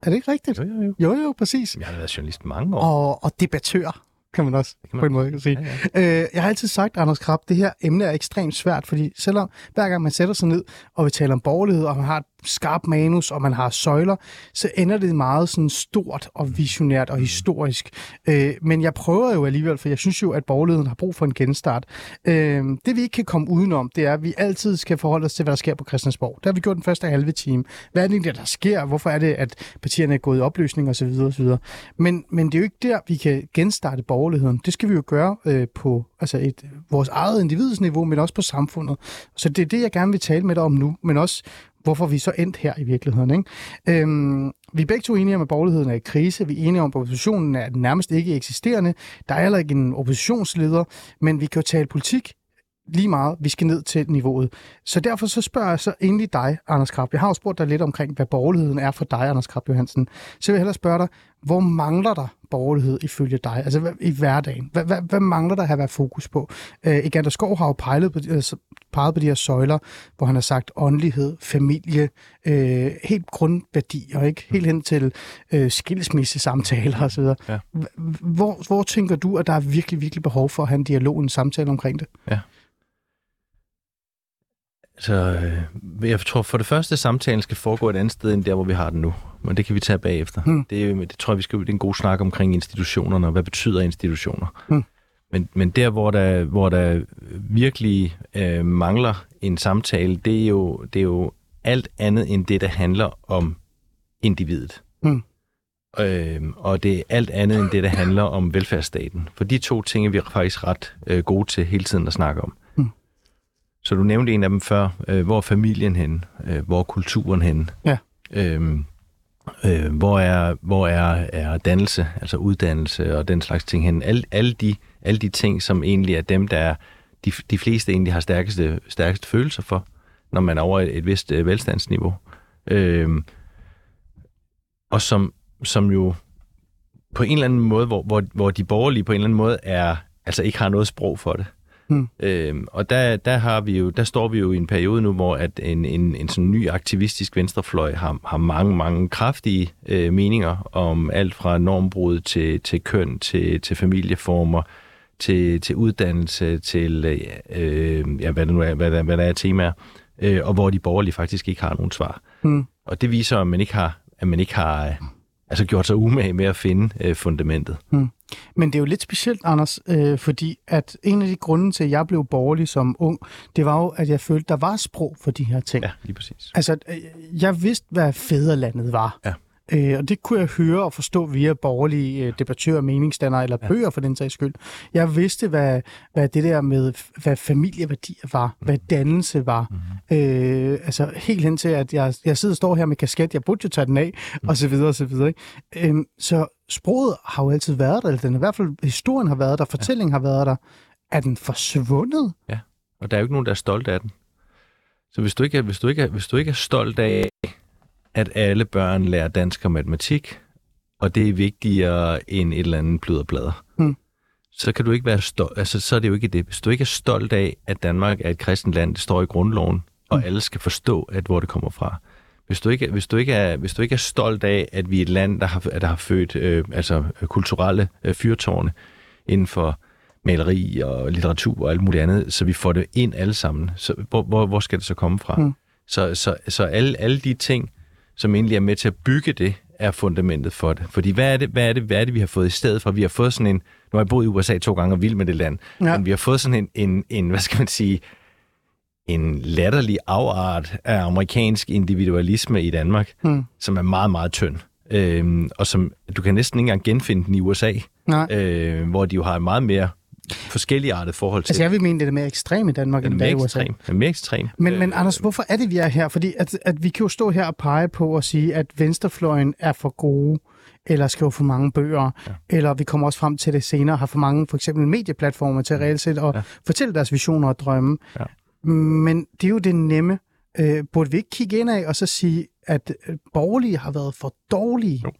Speaker 3: Er det ikke rigtigt?
Speaker 4: Jo, jo, jo.
Speaker 3: Jo, jo, præcis.
Speaker 4: Jeg har været journalist mange år.
Speaker 3: Og, og debattør, kan man også
Speaker 4: kan man.
Speaker 3: på en måde kan sige.
Speaker 4: Ja,
Speaker 3: Ja. Øh, jeg har altid sagt, Anders Krab, det her emne er ekstremt svært, fordi selvom hver gang man sætter sig ned og vil tale om borgerlighed, og man har et skarpt manus, og man har søjler, så ender det meget sådan stort og visionært og historisk. Øh, men jeg prøver jo alligevel, for jeg synes jo, at borgerligheden har brug for en genstart. Øh, det vi ikke kan komme udenom, det er, at vi altid skal forholde os til, hvad der sker på Christiansborg. Det har vi gjort den første halve time. Hvad er det egentlig, der sker? Hvorfor er det, at partierne er gået i opløsning osv. osv. Men, men det er jo ikke der, vi kan genstarte borgerligheden. Det skal vi jo gøre øh, på altså et, vores eget individsniveau, men også på samfundet. Så det er det, jeg gerne vil tale med dig om nu, men også hvorfor vi så endt her i virkeligheden. Ikke? Øhm, vi er begge to enige om, at borgerligheden er i krise. Vi er enige om, at oppositionen er nærmest ikke eksisterende. Der er heller ikke en oppositionsleder, men vi kan jo tale politik lige meget. Vi skal ned til niveauet. Så derfor så spørger jeg så egentlig dig, Anders Krab. Jeg har jo spurgt dig lidt omkring, hvad borgerligheden er for dig, Anders Krab Johansen. Så vil jeg hellere spørge dig, hvor mangler der borgerlighed ifølge dig? Altså hvad, i hverdagen. Hvad, hvad, hvad mangler der at have været fokus på? Øh, Egander Skov har jo peget på, altså, peget på de her søjler, hvor han har sagt åndelighed, familie, øh, helt grundværdier, ikke? Helt hen til øh, skilsmissesamtaler osv.
Speaker 4: Ja.
Speaker 3: Hvor, hvor tænker du, at der er virkelig, virkelig behov for at have en dialog, en samtale omkring det?
Speaker 4: Ja. Så øh, jeg tror for det første, at samtalen skal foregå et andet sted end der, hvor vi har den nu. Men det kan vi tage bagefter.
Speaker 3: Hmm.
Speaker 4: Det, det tror jeg, vi skal det er en god snak omkring institutionerne, og hvad betyder institutioner.
Speaker 3: Hmm.
Speaker 4: Men, men der, hvor der, hvor der virkelig øh, mangler en samtale, det er, jo, det er jo alt andet end det, der handler om individet.
Speaker 3: Hmm.
Speaker 4: Øh, og det er alt andet end det, der handler om velfærdsstaten. For de to ting er vi faktisk ret øh, gode til hele tiden at snakke om. Så du nævnte en af dem før. Øh, hvor er familien henne? Øh, hvor er kulturen henne?
Speaker 3: Ja.
Speaker 4: Øhm, øh, hvor er, hvor er, er dannelse, altså uddannelse og den slags ting henne? Alle, alle, de, alle de ting, som egentlig er dem, der er, de, de fleste egentlig har stærkeste, stærkeste følelser for, når man er over et, et vist øh, velstandsniveau. Øhm, og som, som jo på en eller anden måde, hvor, hvor, hvor de borgerlige på en eller anden måde er, altså ikke har noget sprog for det.
Speaker 3: Hmm.
Speaker 4: Øhm, og der, der, har vi jo, der står vi jo i en periode nu, hvor at en, en, en sådan ny aktivistisk venstrefløj har, har mange, mange kraftige øh, meninger om alt fra normbrud til, til køn, til, til familieformer, til, til uddannelse, til øh, ja, hvad, det nu er, hvad, der, hvad der er temaer, øh, og hvor de borgerlige faktisk ikke har nogen svar.
Speaker 3: Hmm.
Speaker 4: Og det viser, at man ikke har, at man ikke har øh, altså gjort sig umage med at finde øh, fundamentet.
Speaker 3: Men det er jo lidt specielt, Anders, øh, fordi at en af de grunde til, at jeg blev borgerlig som ung, det var jo, at jeg følte, der var sprog for de her ting.
Speaker 4: Ja, lige præcis.
Speaker 3: Altså, øh, jeg vidste, hvad fædrelandet var.
Speaker 4: Ja.
Speaker 3: Øh, og det kunne jeg høre og forstå via borgerlige øh, debattører, meningsdannere eller
Speaker 4: Ja.
Speaker 3: bøger for den sags skyld. Jeg vidste, hvad, hvad det der med, hvad familieværdier var, hvad dannelse var.
Speaker 4: Mhm.
Speaker 3: Øh, altså helt hen til, at jeg, jeg sidder og står her med kasket, jeg burde jo tage den af,
Speaker 4: Mhm.
Speaker 3: og så videre, og så videre. Ikke? Øhm, så sproget har jo altid været der, eller den, i hvert fald historien har været der, fortællingen har været der. Er den forsvundet?
Speaker 4: Og der er jo ikke nogen, der er stolt af den. Så hvis du ikke er, hvis du ikke er, hvis du ikke er stolt af, at alle børn lærer dansk og matematik, og det er vigtigere end et eller andet pløderblader,
Speaker 3: Hmm.
Speaker 4: så kan du ikke være stolt. Altså, så er det jo ikke det. Hvis du ikke er stolt af, at Danmark er et kristent land, det står i grundloven, og
Speaker 3: Hmm.
Speaker 4: alle skal forstå, at hvor det kommer fra. Hvis du, ikke, hvis, du ikke er, hvis du ikke er stolt af, at vi er et land, der har, der har født øh, altså, kulturelle øh, fyrtårne inden for maleri og litteratur og alt muligt andet, så vi får det ind alle sammen. Så hvor, hvor, hvor skal det så komme fra?
Speaker 3: Mm.
Speaker 4: Så, så, så alle, alle de ting, som egentlig er med til at bygge det, er fundamentet for det. Fordi hvad er det, hvad er det, hvad er det vi har fået i stedet for? Vi har fået sådan en, nu har jeg boet i USA to gange og vild med det land,
Speaker 3: Ja.
Speaker 4: men vi har fået sådan en, en, en, hvad skal man sige, en latterlig afart af amerikansk individualisme i Danmark,
Speaker 3: Hmm.
Speaker 4: som er meget, meget tynd. øh, og som du kan næsten ikke engang genfinde den i USA,
Speaker 3: Nej.
Speaker 4: øh, hvor de jo har et meget mere forskellige artet forhold til.
Speaker 3: Altså, jeg vil mene, det er mere ekstremt i Danmark, end det i USA.
Speaker 4: ekstrem. Den er mere ekstrem.
Speaker 3: Men, men Anders, hvorfor er det, vi er her? Fordi at, at vi kan jo stå her og pege på og sige, at venstrefløjen er for gode, eller skriver for mange bøger, ja. eller vi kommer også frem til det senere, har for mange for eksempel medieplatformer til reelt set at ja. fortælle deres visioner og drømme.
Speaker 4: Ja.
Speaker 3: Men det er jo det nemme. Øh, burde vi ikke kigge ind af og så sige, at øh, borgerlige har været for dårlige?
Speaker 4: Jo.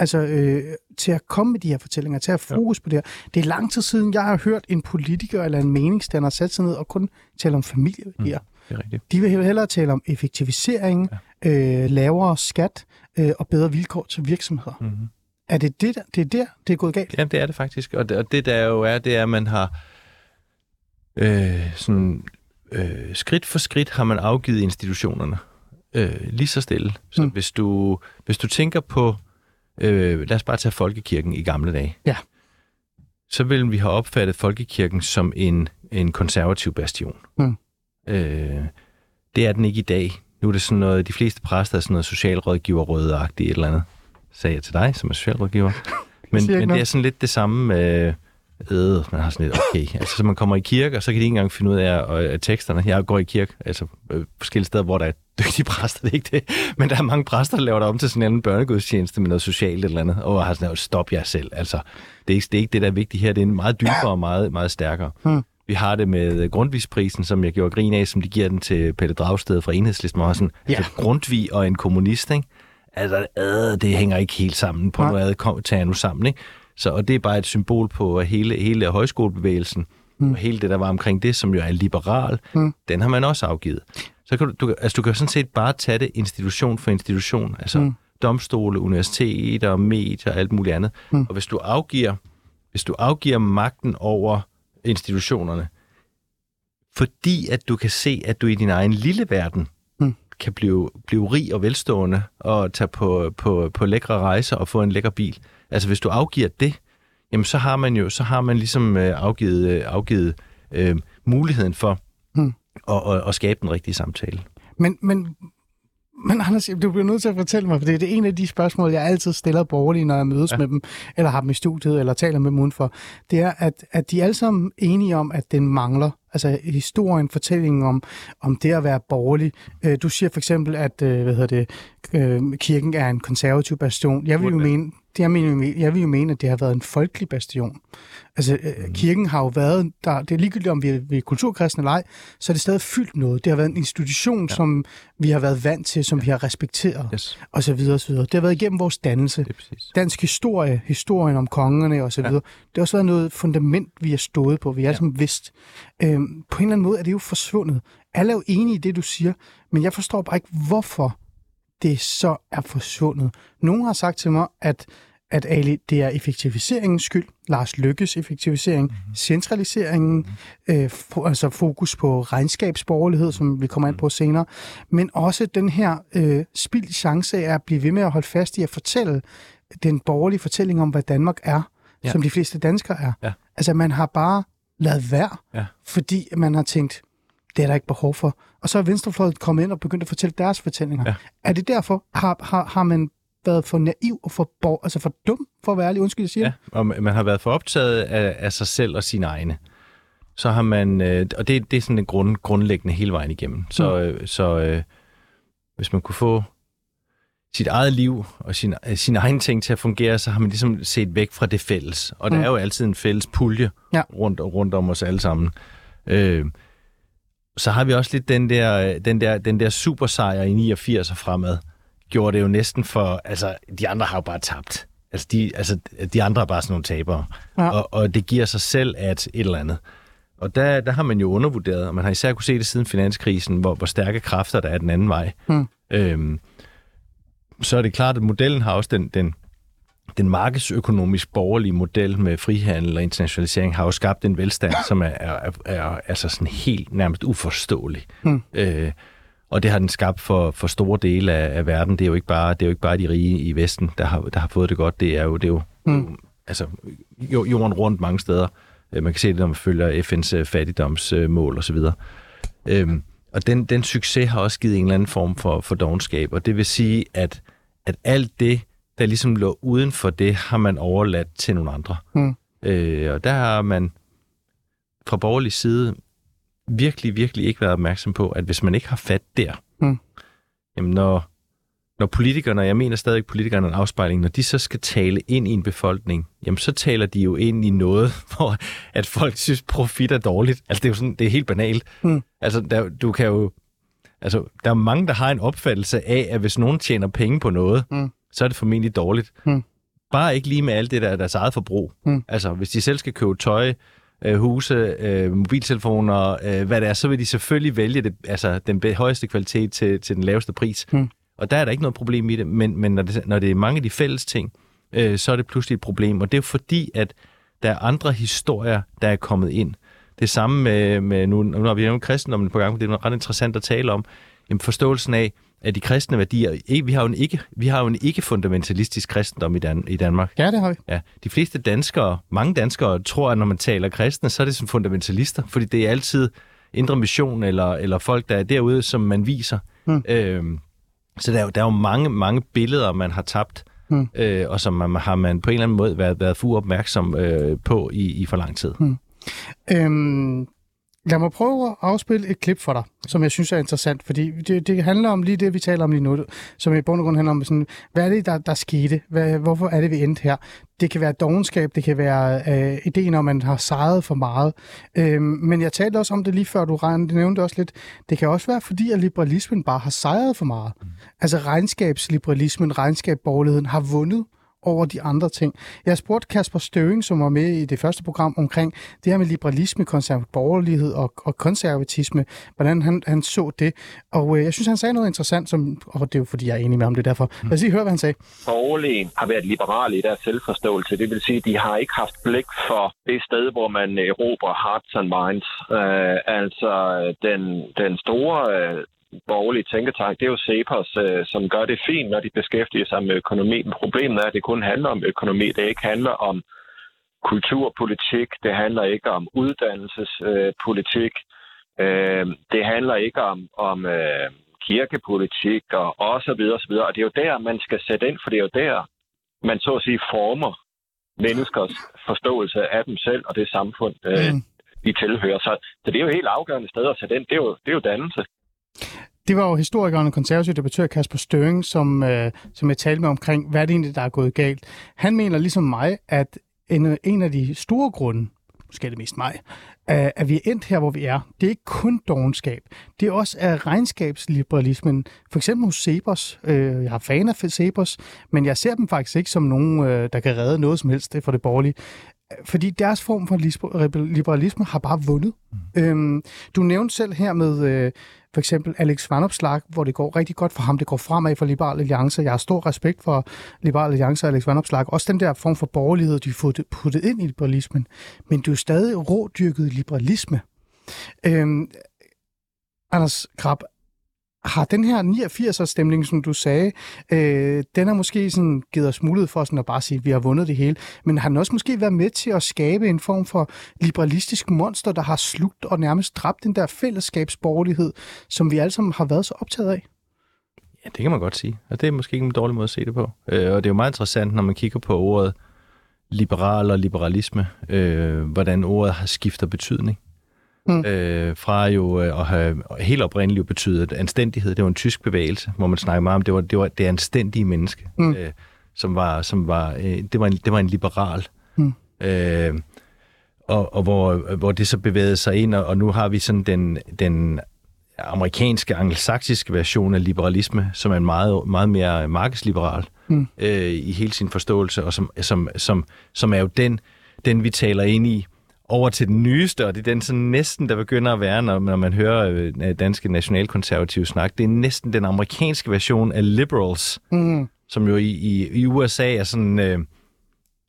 Speaker 3: Altså øh, til at komme med de her fortællinger, til at have fokus ja. på det her. Det er lang tid siden, jeg har hørt en politiker eller en meningsstander sætte sig ned og kun tale om familieværdier. Mm.
Speaker 4: Det er rigtigt.
Speaker 3: De vil hellere tale om effektivisering, ja. øh, lavere skat øh, og bedre vilkår til virksomheder.
Speaker 4: Mm-hmm.
Speaker 3: Er det det, der, det er der, det er gået galt?
Speaker 4: Ja, det er det faktisk. Og det, og det der jo er, det er, at man har øh, sådan, øh, skridt for skridt har man afgivet institutionerne. Øh, lige så stille. Så
Speaker 3: Mm.
Speaker 4: hvis, du, hvis du tænker på, øh, lad os bare tage folkekirken i gamle dage.
Speaker 3: Ja.
Speaker 4: Så vil vi have opfattet folkekirken som en, en konservativ bastion.
Speaker 3: Mm.
Speaker 4: Øh, det er den ikke i dag. Nu er det sådan noget, de fleste præster er sådan noget socialrådgiverrøde-agtigt et eller andet. Sagde jeg til dig, som er socialrådgiver. Men, men det er sådan lidt det samme med, øh, man har sådan lidt, okay, altså så man kommer i kirke, og så kan de ikke engang finde ud af at, at teksterne. Jeg går i kirke, altså øh, forskellige steder, hvor der er dygtige præster, det er ikke det. Men der er mange præster, der laver det om til sådan en børnegudstjeneste med noget socialt eller andet, og har sådan noget, stop jer selv. Altså, det er, ikke, det er ikke det, der er vigtigt her, det er en meget dybere og meget, meget stærkere.
Speaker 3: Hmm.
Speaker 4: Vi har det med Grundtvigsprisen, som jeg gjorde grin af, som de giver den til Pelle Dragsted fra Enhedslisten, han sådan,
Speaker 3: Ja.
Speaker 4: altså Grundtvig og en kommunist, ikke? Altså, øh, det hænger ikke helt sammen. På
Speaker 3: Nej.
Speaker 4: noget kom, tager nu sammen, ikke? Så, og det er bare et symbol på hele, hele højskolebevægelsen, mm. og hele det, der var omkring det, som jo er liberal,
Speaker 3: Mm.
Speaker 4: den har man også afgivet. Så kan du, du, altså, du kan sådan set bare tage det institution for institution, altså
Speaker 3: Mm.
Speaker 4: domstole, universiteter, medier og alt muligt andet.
Speaker 3: Mm.
Speaker 4: Og hvis du afgiver, hvis du afgiver magten over institutionerne, fordi at du kan se, at du i din egen lille verden
Speaker 3: Mm.
Speaker 4: kan blive, blive rig og velstående og tage på, på, på lækre rejser og få en lækker bil. Altså hvis du afgiver det, jamen så har man jo så har man ligesom øh, afgivet, øh, afgivet øh, muligheden for At, at, at skabe den rigtige samtale.
Speaker 3: Men, men, men Anders, du bliver nødt til at fortælle mig, for det er det en af de spørgsmål, jeg altid stiller borgerlige, når jeg mødes ja. Med dem, eller har dem i studiet, eller taler med dem udenfor. Det er, at, at de er alle sammen enige om, at den mangler. Altså historien, fortællingen om, om det at være borgerlig. Øh, Du siger for eksempel, at øh, hvad hedder det, øh, kirken er en konservativ bastion. Jeg vil jo mene, det jeg, mener, jeg vil jo mene, at det har været en folkelig bastion. Altså, mm. kirken har jo været, der, det er ligegyldigt, om vi er, vi er kulturkristne eller ej, så er det stadig fyldt noget. Det har været en institution, ja. som vi har været vant til, som ja. vi har respekteret,
Speaker 4: Yes.
Speaker 3: og så videre, og så videre. Det har været igennem vores dannelse. Dansk historie, historien om kongerne og så videre. Ja. Det har også været noget fundament, vi har stået på. Vi har ja. som vidst. Øhm, på en eller anden måde er det jo forsvundet. Alle er jo enige i det, du siger, men jeg forstår bare ikke, hvorfor det så er forsvundet. Nogen har sagt til mig, at at Ali, det er effektiviseringens skyld. Lars Lykkes effektivisering, mm-hmm. centraliseringen, mm-hmm. øh, fo- altså fokus på regnskabsborgerlighed, som vi kommer ind på senere, men også den her øh, spild chance af at blive ved med at holde fast i at fortælle den borgerlige fortælling om, hvad Danmark er, ja. Som de fleste danskere er.
Speaker 4: Ja.
Speaker 3: Altså, man har bare lavet være,
Speaker 4: Ja.
Speaker 3: fordi man har tænkt, det er der ikke behov for. Og så er Venstrefløjet kommet ind og begyndt at fortælle deres fortællinger.
Speaker 4: Ja.
Speaker 3: Er det derfor, har, har, har man været for naiv og for, bor, altså for dum, for at være ærlig? Undskyld, jeg siger
Speaker 4: Ja, og man har været for optaget af, af sig selv og sine egne. Så har man, øh, og det, det er sådan en grund, grundlæggende hele vejen igennem. Så, øh, så øh, hvis man kunne få sit eget liv og sin, øh, sin egen ting til at fungere, så har man ligesom set væk fra det fælles. Og der
Speaker 3: Mm.
Speaker 4: er jo altid en fælles pulje
Speaker 3: Ja.
Speaker 4: rundt, rundt om os alle sammen. Øh, så har vi også lidt den der, den der, den der supersejr i 89 og fremad, gjorde det jo næsten for, altså de andre har jo bare tabt. Altså de, altså, de andre er bare sådan nogle tabere.
Speaker 3: Ja.
Speaker 4: Og, og det giver sig selv at et eller andet. Og der, der har man jo undervurderet, og man har især kunne se det siden finanskrisen, hvor, hvor stærke kræfter der er den anden vej.
Speaker 3: Mm.
Speaker 4: Øhm, så er det klart, at modellen har også den, den, den markedsøkonomisk borgerlige model med frihandel og internationalisering har jo skabt en velstand, som er, er, er, er altså sådan helt nærmest uforståelig.
Speaker 3: Mm.
Speaker 4: Øh, og det har den skabt for, for store dele af, af verden. Det er jo ikke bare det er jo ikke bare de rige i Vesten, der har, der har fået det godt. Det er jo, det er jo,
Speaker 3: Mm.
Speaker 4: altså jo- jorden rundt mange steder. Øh, Man kan se det, når man følger FN's øh, fattigdomsmål osv. Øhm, og den, den succes har også givet en eller anden form for, for dogenskab, og det vil sige, at, at alt det, der ligesom lå uden for det, har man overladt til nogle andre.
Speaker 3: Mm.
Speaker 4: Øh, og der har man fra borgerlig side virkelig, virkelig ikke været opmærksom på, at hvis man ikke har fat der,
Speaker 3: Mm.
Speaker 4: jamen når, når politikerne, jeg mener stadig politikerne er en afspejling, når de så skal tale ind i en befolkning, jamen så taler de jo ind i noget, hvor at folk synes, profit er dårligt. Altså det er jo sådan, det er helt banalt.
Speaker 3: Mm.
Speaker 4: Altså der, du kan jo, altså der er mange, der har en opfattelse af, at hvis nogen tjener penge på noget,
Speaker 3: Mm.
Speaker 4: Så er det formentlig dårligt.
Speaker 3: Mm.
Speaker 4: Bare ikke lige med alt det der deres eget forbrug.
Speaker 3: Mm.
Speaker 4: Altså hvis de selv skal købe tøj, øh, huse, øh, mobiltelefoner, øh, hvad det er, så vil de selvfølgelig vælge det, altså, den højeste kvalitet til, til den laveste pris.
Speaker 3: Mm.
Speaker 4: Og der er der ikke noget problem i det, men, men når, det, når det er mange af de fælles ting, øh, så er det pludselig et problem. Og det er fordi, at der er andre historier, der er kommet ind. Det samme med, med nu, nu har vi jo kristendommen på gang, det er ret interessant at tale om, jamen forståelsen af, at de kristne værdier, ikke, vi har jo en ikke, vi har jo en ikke fundamentalistisk kristendom i, Dan, i Danmark.
Speaker 3: Ja, det har vi.
Speaker 4: Ja, de fleste danskere, mange danskere tror, at når man taler kristne, så er det som fundamentalister, fordi det er altid indre mission eller, eller folk, der er derude, som man viser.
Speaker 3: Mm.
Speaker 4: Øhm, så der er, jo, der er jo mange, mange billeder, man har tabt,
Speaker 3: Mm.
Speaker 4: øh, og som man, har man på en eller anden måde været, været for opmærksom øh, på i, i for lang tid.
Speaker 3: Mm. Øhm, lad mig prøve at afspille et klip for dig, som jeg synes er interessant, fordi det, det handler om lige det, vi taler om lige nu, som i bund og grund handler om, sådan, hvad er det, der, der skete? Hvad, hvorfor er det, vi endte her? Det kan være dogenskab, det kan være øh, ideen om, at man har sejret for meget. Øhm, men jeg talte også om det lige før, du regnede, nævnte også lidt. Det kan også være, fordi at liberalismen bare har sejret for meget. Altså regnskabsliberalismen, regnskabsborgerligheden har vundet over de andre ting. Jeg spurgte Kasper Støving, som var med i det første program, omkring det her med liberalisme, konservativ borgerlighed og, og konservatisme, hvordan han, han så det. Og øh, jeg synes, han sagde noget interessant, som, og det er jo fordi, jeg er enig med ham det er derfor. Lad os lige høre, hvad han sagde.
Speaker 5: borgerlige har været liberale i deres selvforståelse. Det vil sige, at de har ikke haft blik for det sted, hvor man erobrer hearts and minds. Øh, altså den, den store øh, borgerlige tænketank, det er jo Cepos, uh, som gør det fint, når de beskæftiger sig med økonomi. Men problemet er, at det kun handler om økonomi. Det ikke handler om kulturpolitik. Det handler ikke om uddannelsespolitik. Uh, det handler ikke om, om uh, kirkepolitik og, og så videre, og så videre. Og det er jo der, man skal sætte ind, for det er jo der, man så at sige former menneskers forståelse af dem selv og det samfund, øh,
Speaker 3: Mm.
Speaker 5: de tilhører. Så, så det er jo helt afgørende sted at sætte ind. Det er jo, det er jo dannelse.
Speaker 3: Det var jo historikeren og konservativ debattør Kasper Støring, som, øh, som jeg talte med omkring, hvad det egentlig, der er gået galt. Han mener ligesom mig, at en, en af de store grunde, måske er det mest mig, øh, at vi er endt her, hvor vi er, det er ikke kun dogenskab. Det er også af regnskabsliberalismen. For eksempel hos Sebers. Øh, jeg har fan af Sebers, men jeg ser dem faktisk ikke som nogen, øh, der kan redde noget som helst for det borgerlige. Fordi deres form for liber- liberalisme har bare vundet. Mm. Øhm, du nævnte selv her med øh, for eksempel Alex Vanopslag, hvor det går rigtig godt for ham. Det går fremad for Liberal Alliance. Jeg har stor respekt for Liberal Alliance og Alex Vanopslag. Også den der form for borgerlighed, de har puttet ind i liberalismen. Men det er jo stadig rådyrket liberalisme. Øhm, Anders Krab, har den her 89'er stemning, som du sagde, øh, den har måske sådan givet os mulighed for sådan at bare sige, at vi har vundet det hele, men har den også måske været med til at skabe en form for liberalistisk monster, der har slugt og nærmest dræbt den der fællesskabsborgerlighed, som vi alle sammen har været så optaget af?
Speaker 4: Ja, det kan man godt sige. Og det er måske ikke en dårlig måde at se det på. Øh, og det er jo meget interessant, når man kigger på ordet liberal og liberalisme, øh, hvordan ordet har skiftet betydning.
Speaker 3: Mm.
Speaker 4: Øh, fra jo øh, at have helt oprindeligt jo betydet anstændighed. Det var en tysk bevægelse, hvor man snakker meget om, det var det, var det anstændige menneske,
Speaker 3: Mm.
Speaker 4: øh, som var, som var, øh, det, var en, det var en liberal.
Speaker 3: Mm.
Speaker 4: Øh, og, og hvor, hvor det så bevægede sig ind, og, og nu har vi sådan den, den amerikanske, angelsaksiske version af liberalisme, som er en meget, meget mere markedsliberal
Speaker 3: Mm.
Speaker 4: øh, i hele sin forståelse, og som, som, som, som er jo den, den, vi taler ind i over til den nyeste, og det er den sådan næsten, der begynder at være, når, når man hører øh, danske nationalkonservative snak. Det er næsten den amerikanske version af liberals,
Speaker 3: Mm.
Speaker 4: som jo i, i, i USA er sådan... Øh,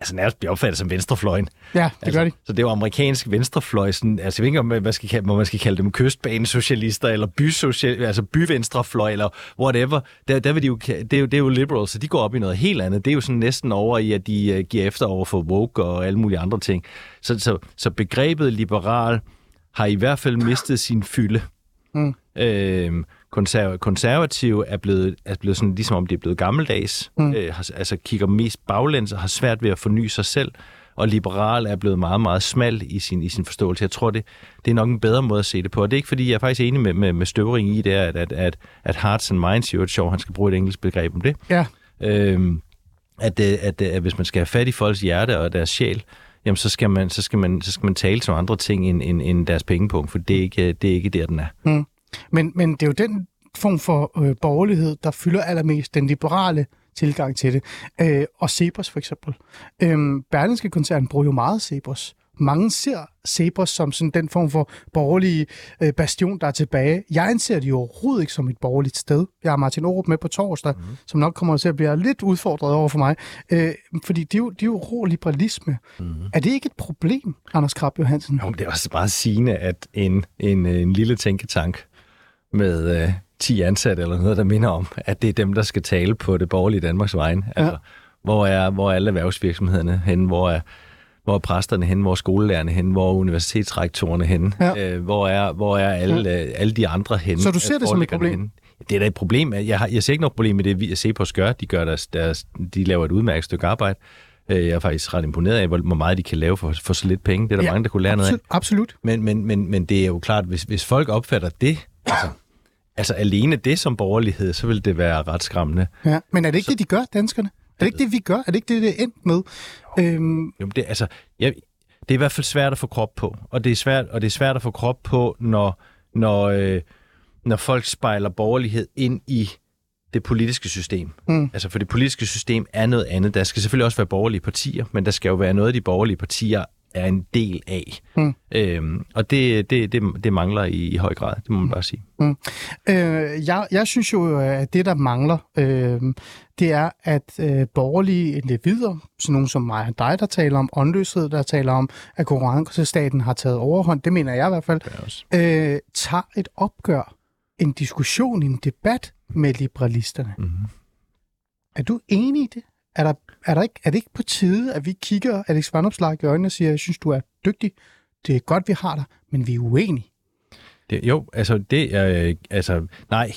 Speaker 4: altså nærmest bliver opfattet som venstrefløjen.
Speaker 3: Ja, det
Speaker 4: altså,
Speaker 3: gør de.
Speaker 4: Så det er jo amerikansk venstrefløj, sådan, altså jeg ved ikke, om man skal, kalde, man skal kalde dem kystbanesocialister, eller bysocial, altså byvenstrefløj, eller whatever. Der, der vil de jo, det, er jo, det er jo liberals, så de går op i noget helt andet. Det er jo sådan næsten over i, at de uh, giver efter over for woke og alle mulige andre ting. Så, så, så begrebet liberal har i hvert fald mistet sin fylde.
Speaker 3: Mm.
Speaker 4: Øh, konserv- konservative er blevet, er blevet sådan, ligesom om de er blevet gammeldags, mm. øh, har, altså kigger mest baglæns og har svært ved at forny sig selv, og liberal er blevet meget, meget smal i sin, i sin forståelse. Jeg tror, det, det er nok en bedre måde at se det på. Og det er ikke, fordi jeg er faktisk enig med, med, med Støvring i det, at, at, at, at hearts and minds, jo er sjovt, han skal bruge et engelsk begreb om det.
Speaker 3: Ja.
Speaker 4: Øhm, at, øh, at, at, at hvis man skal have fat i folks hjerte og deres sjæl, jamen så skal man, så skal man, så skal man tale til andre ting end, end, end deres pengepunkt, for det er ikke, det er ikke der, den er.
Speaker 3: Mm. Men, men det er jo den form for øh, borgerlighed, der fylder allermest den liberale tilgang til det. Øh, og Cepos for eksempel. Øh, Berlingske koncern bruger jo meget Cepos. Mange ser Cepos som sådan den form for borgerlige øh, bastion, der er tilbage. Jeg anser det jo overhovedet ikke som et borgerligt sted. Jeg har Martin Aarup med på torsdag, mm. som nok kommer til at blive lidt udfordret over for mig. Øh, fordi det er, jo, det er jo rå liberalisme. Mm. Er det ikke et problem, Anders Krab Johansen?
Speaker 4: Jo, det er også bare sigende, at en, en, en lille tænketank med... Øh 10 ansatte eller noget, der minder om, at det er dem, der skal tale på det borgerlige Danmarks vegne. Ja. Altså, hvor er, hvor er alle erhvervsvirksomhederne henne? Hvor er, hvor er præsterne henne? Hvor er skolelærerne henne? Hvor er universitetsrektorerne henne? Ja. Øh, hvor, er, hvor er alle, ja. alle de andre henne?
Speaker 3: Så du ser det som et problem?
Speaker 4: Henne? Det er da et problem. Jeg, har, jeg ser ikke noget problem med det, vi ser på skør. De, gør deres, deres, de laver et udmærket stykke arbejde. Øh, jeg er faktisk ret imponeret af, hvor meget de kan lave for, for så lidt penge. Det er der ja, mange, der kunne lære
Speaker 3: absolut,
Speaker 4: noget af.
Speaker 3: Absolut.
Speaker 4: Men, men, men, men det er jo klart, hvis, hvis folk opfatter det, altså, altså alene det som borgerlighed, så vil det være ret skræmmende.
Speaker 3: Ja, men er det ikke så, det, de gør, danskerne? Er det ikke det, vi gør? Er det ikke det, det er endt med?
Speaker 4: Øhm... Jo, det, altså, jeg, det er i hvert fald svært at få krop på, og det er svært, og det er svært at få krop på, når, når, øh, når folk spejler borgerlighed ind i det politiske system. Mm. Altså for det politiske system er noget andet. Der skal selvfølgelig også være borgerlige partier, men der skal jo være noget af de borgerlige partier er en del af. Mm. Øhm, og det, det, det, det mangler i, i høj grad, det må man bare sige. Mm.
Speaker 3: Øh, jeg, jeg synes jo, at det, der mangler, øh, det er, at øh, borgerlige individer, sådan nogen som mig og dig, der taler om åndløshed, der taler om, at konkurrencestaten har taget overhånd, det mener jeg i hvert fald, øh, tager et opgør, en diskussion, en debat med liberalisterne. Mm-hmm. Er du enig i det? Er, der, er, der ikke, er det ikke på tide, at vi kigger Alex Vandopslag i øjnene og siger, jeg synes, du er dygtig, det er godt, vi har dig, men vi er uenige?
Speaker 4: Det, jo, altså det er, altså nej.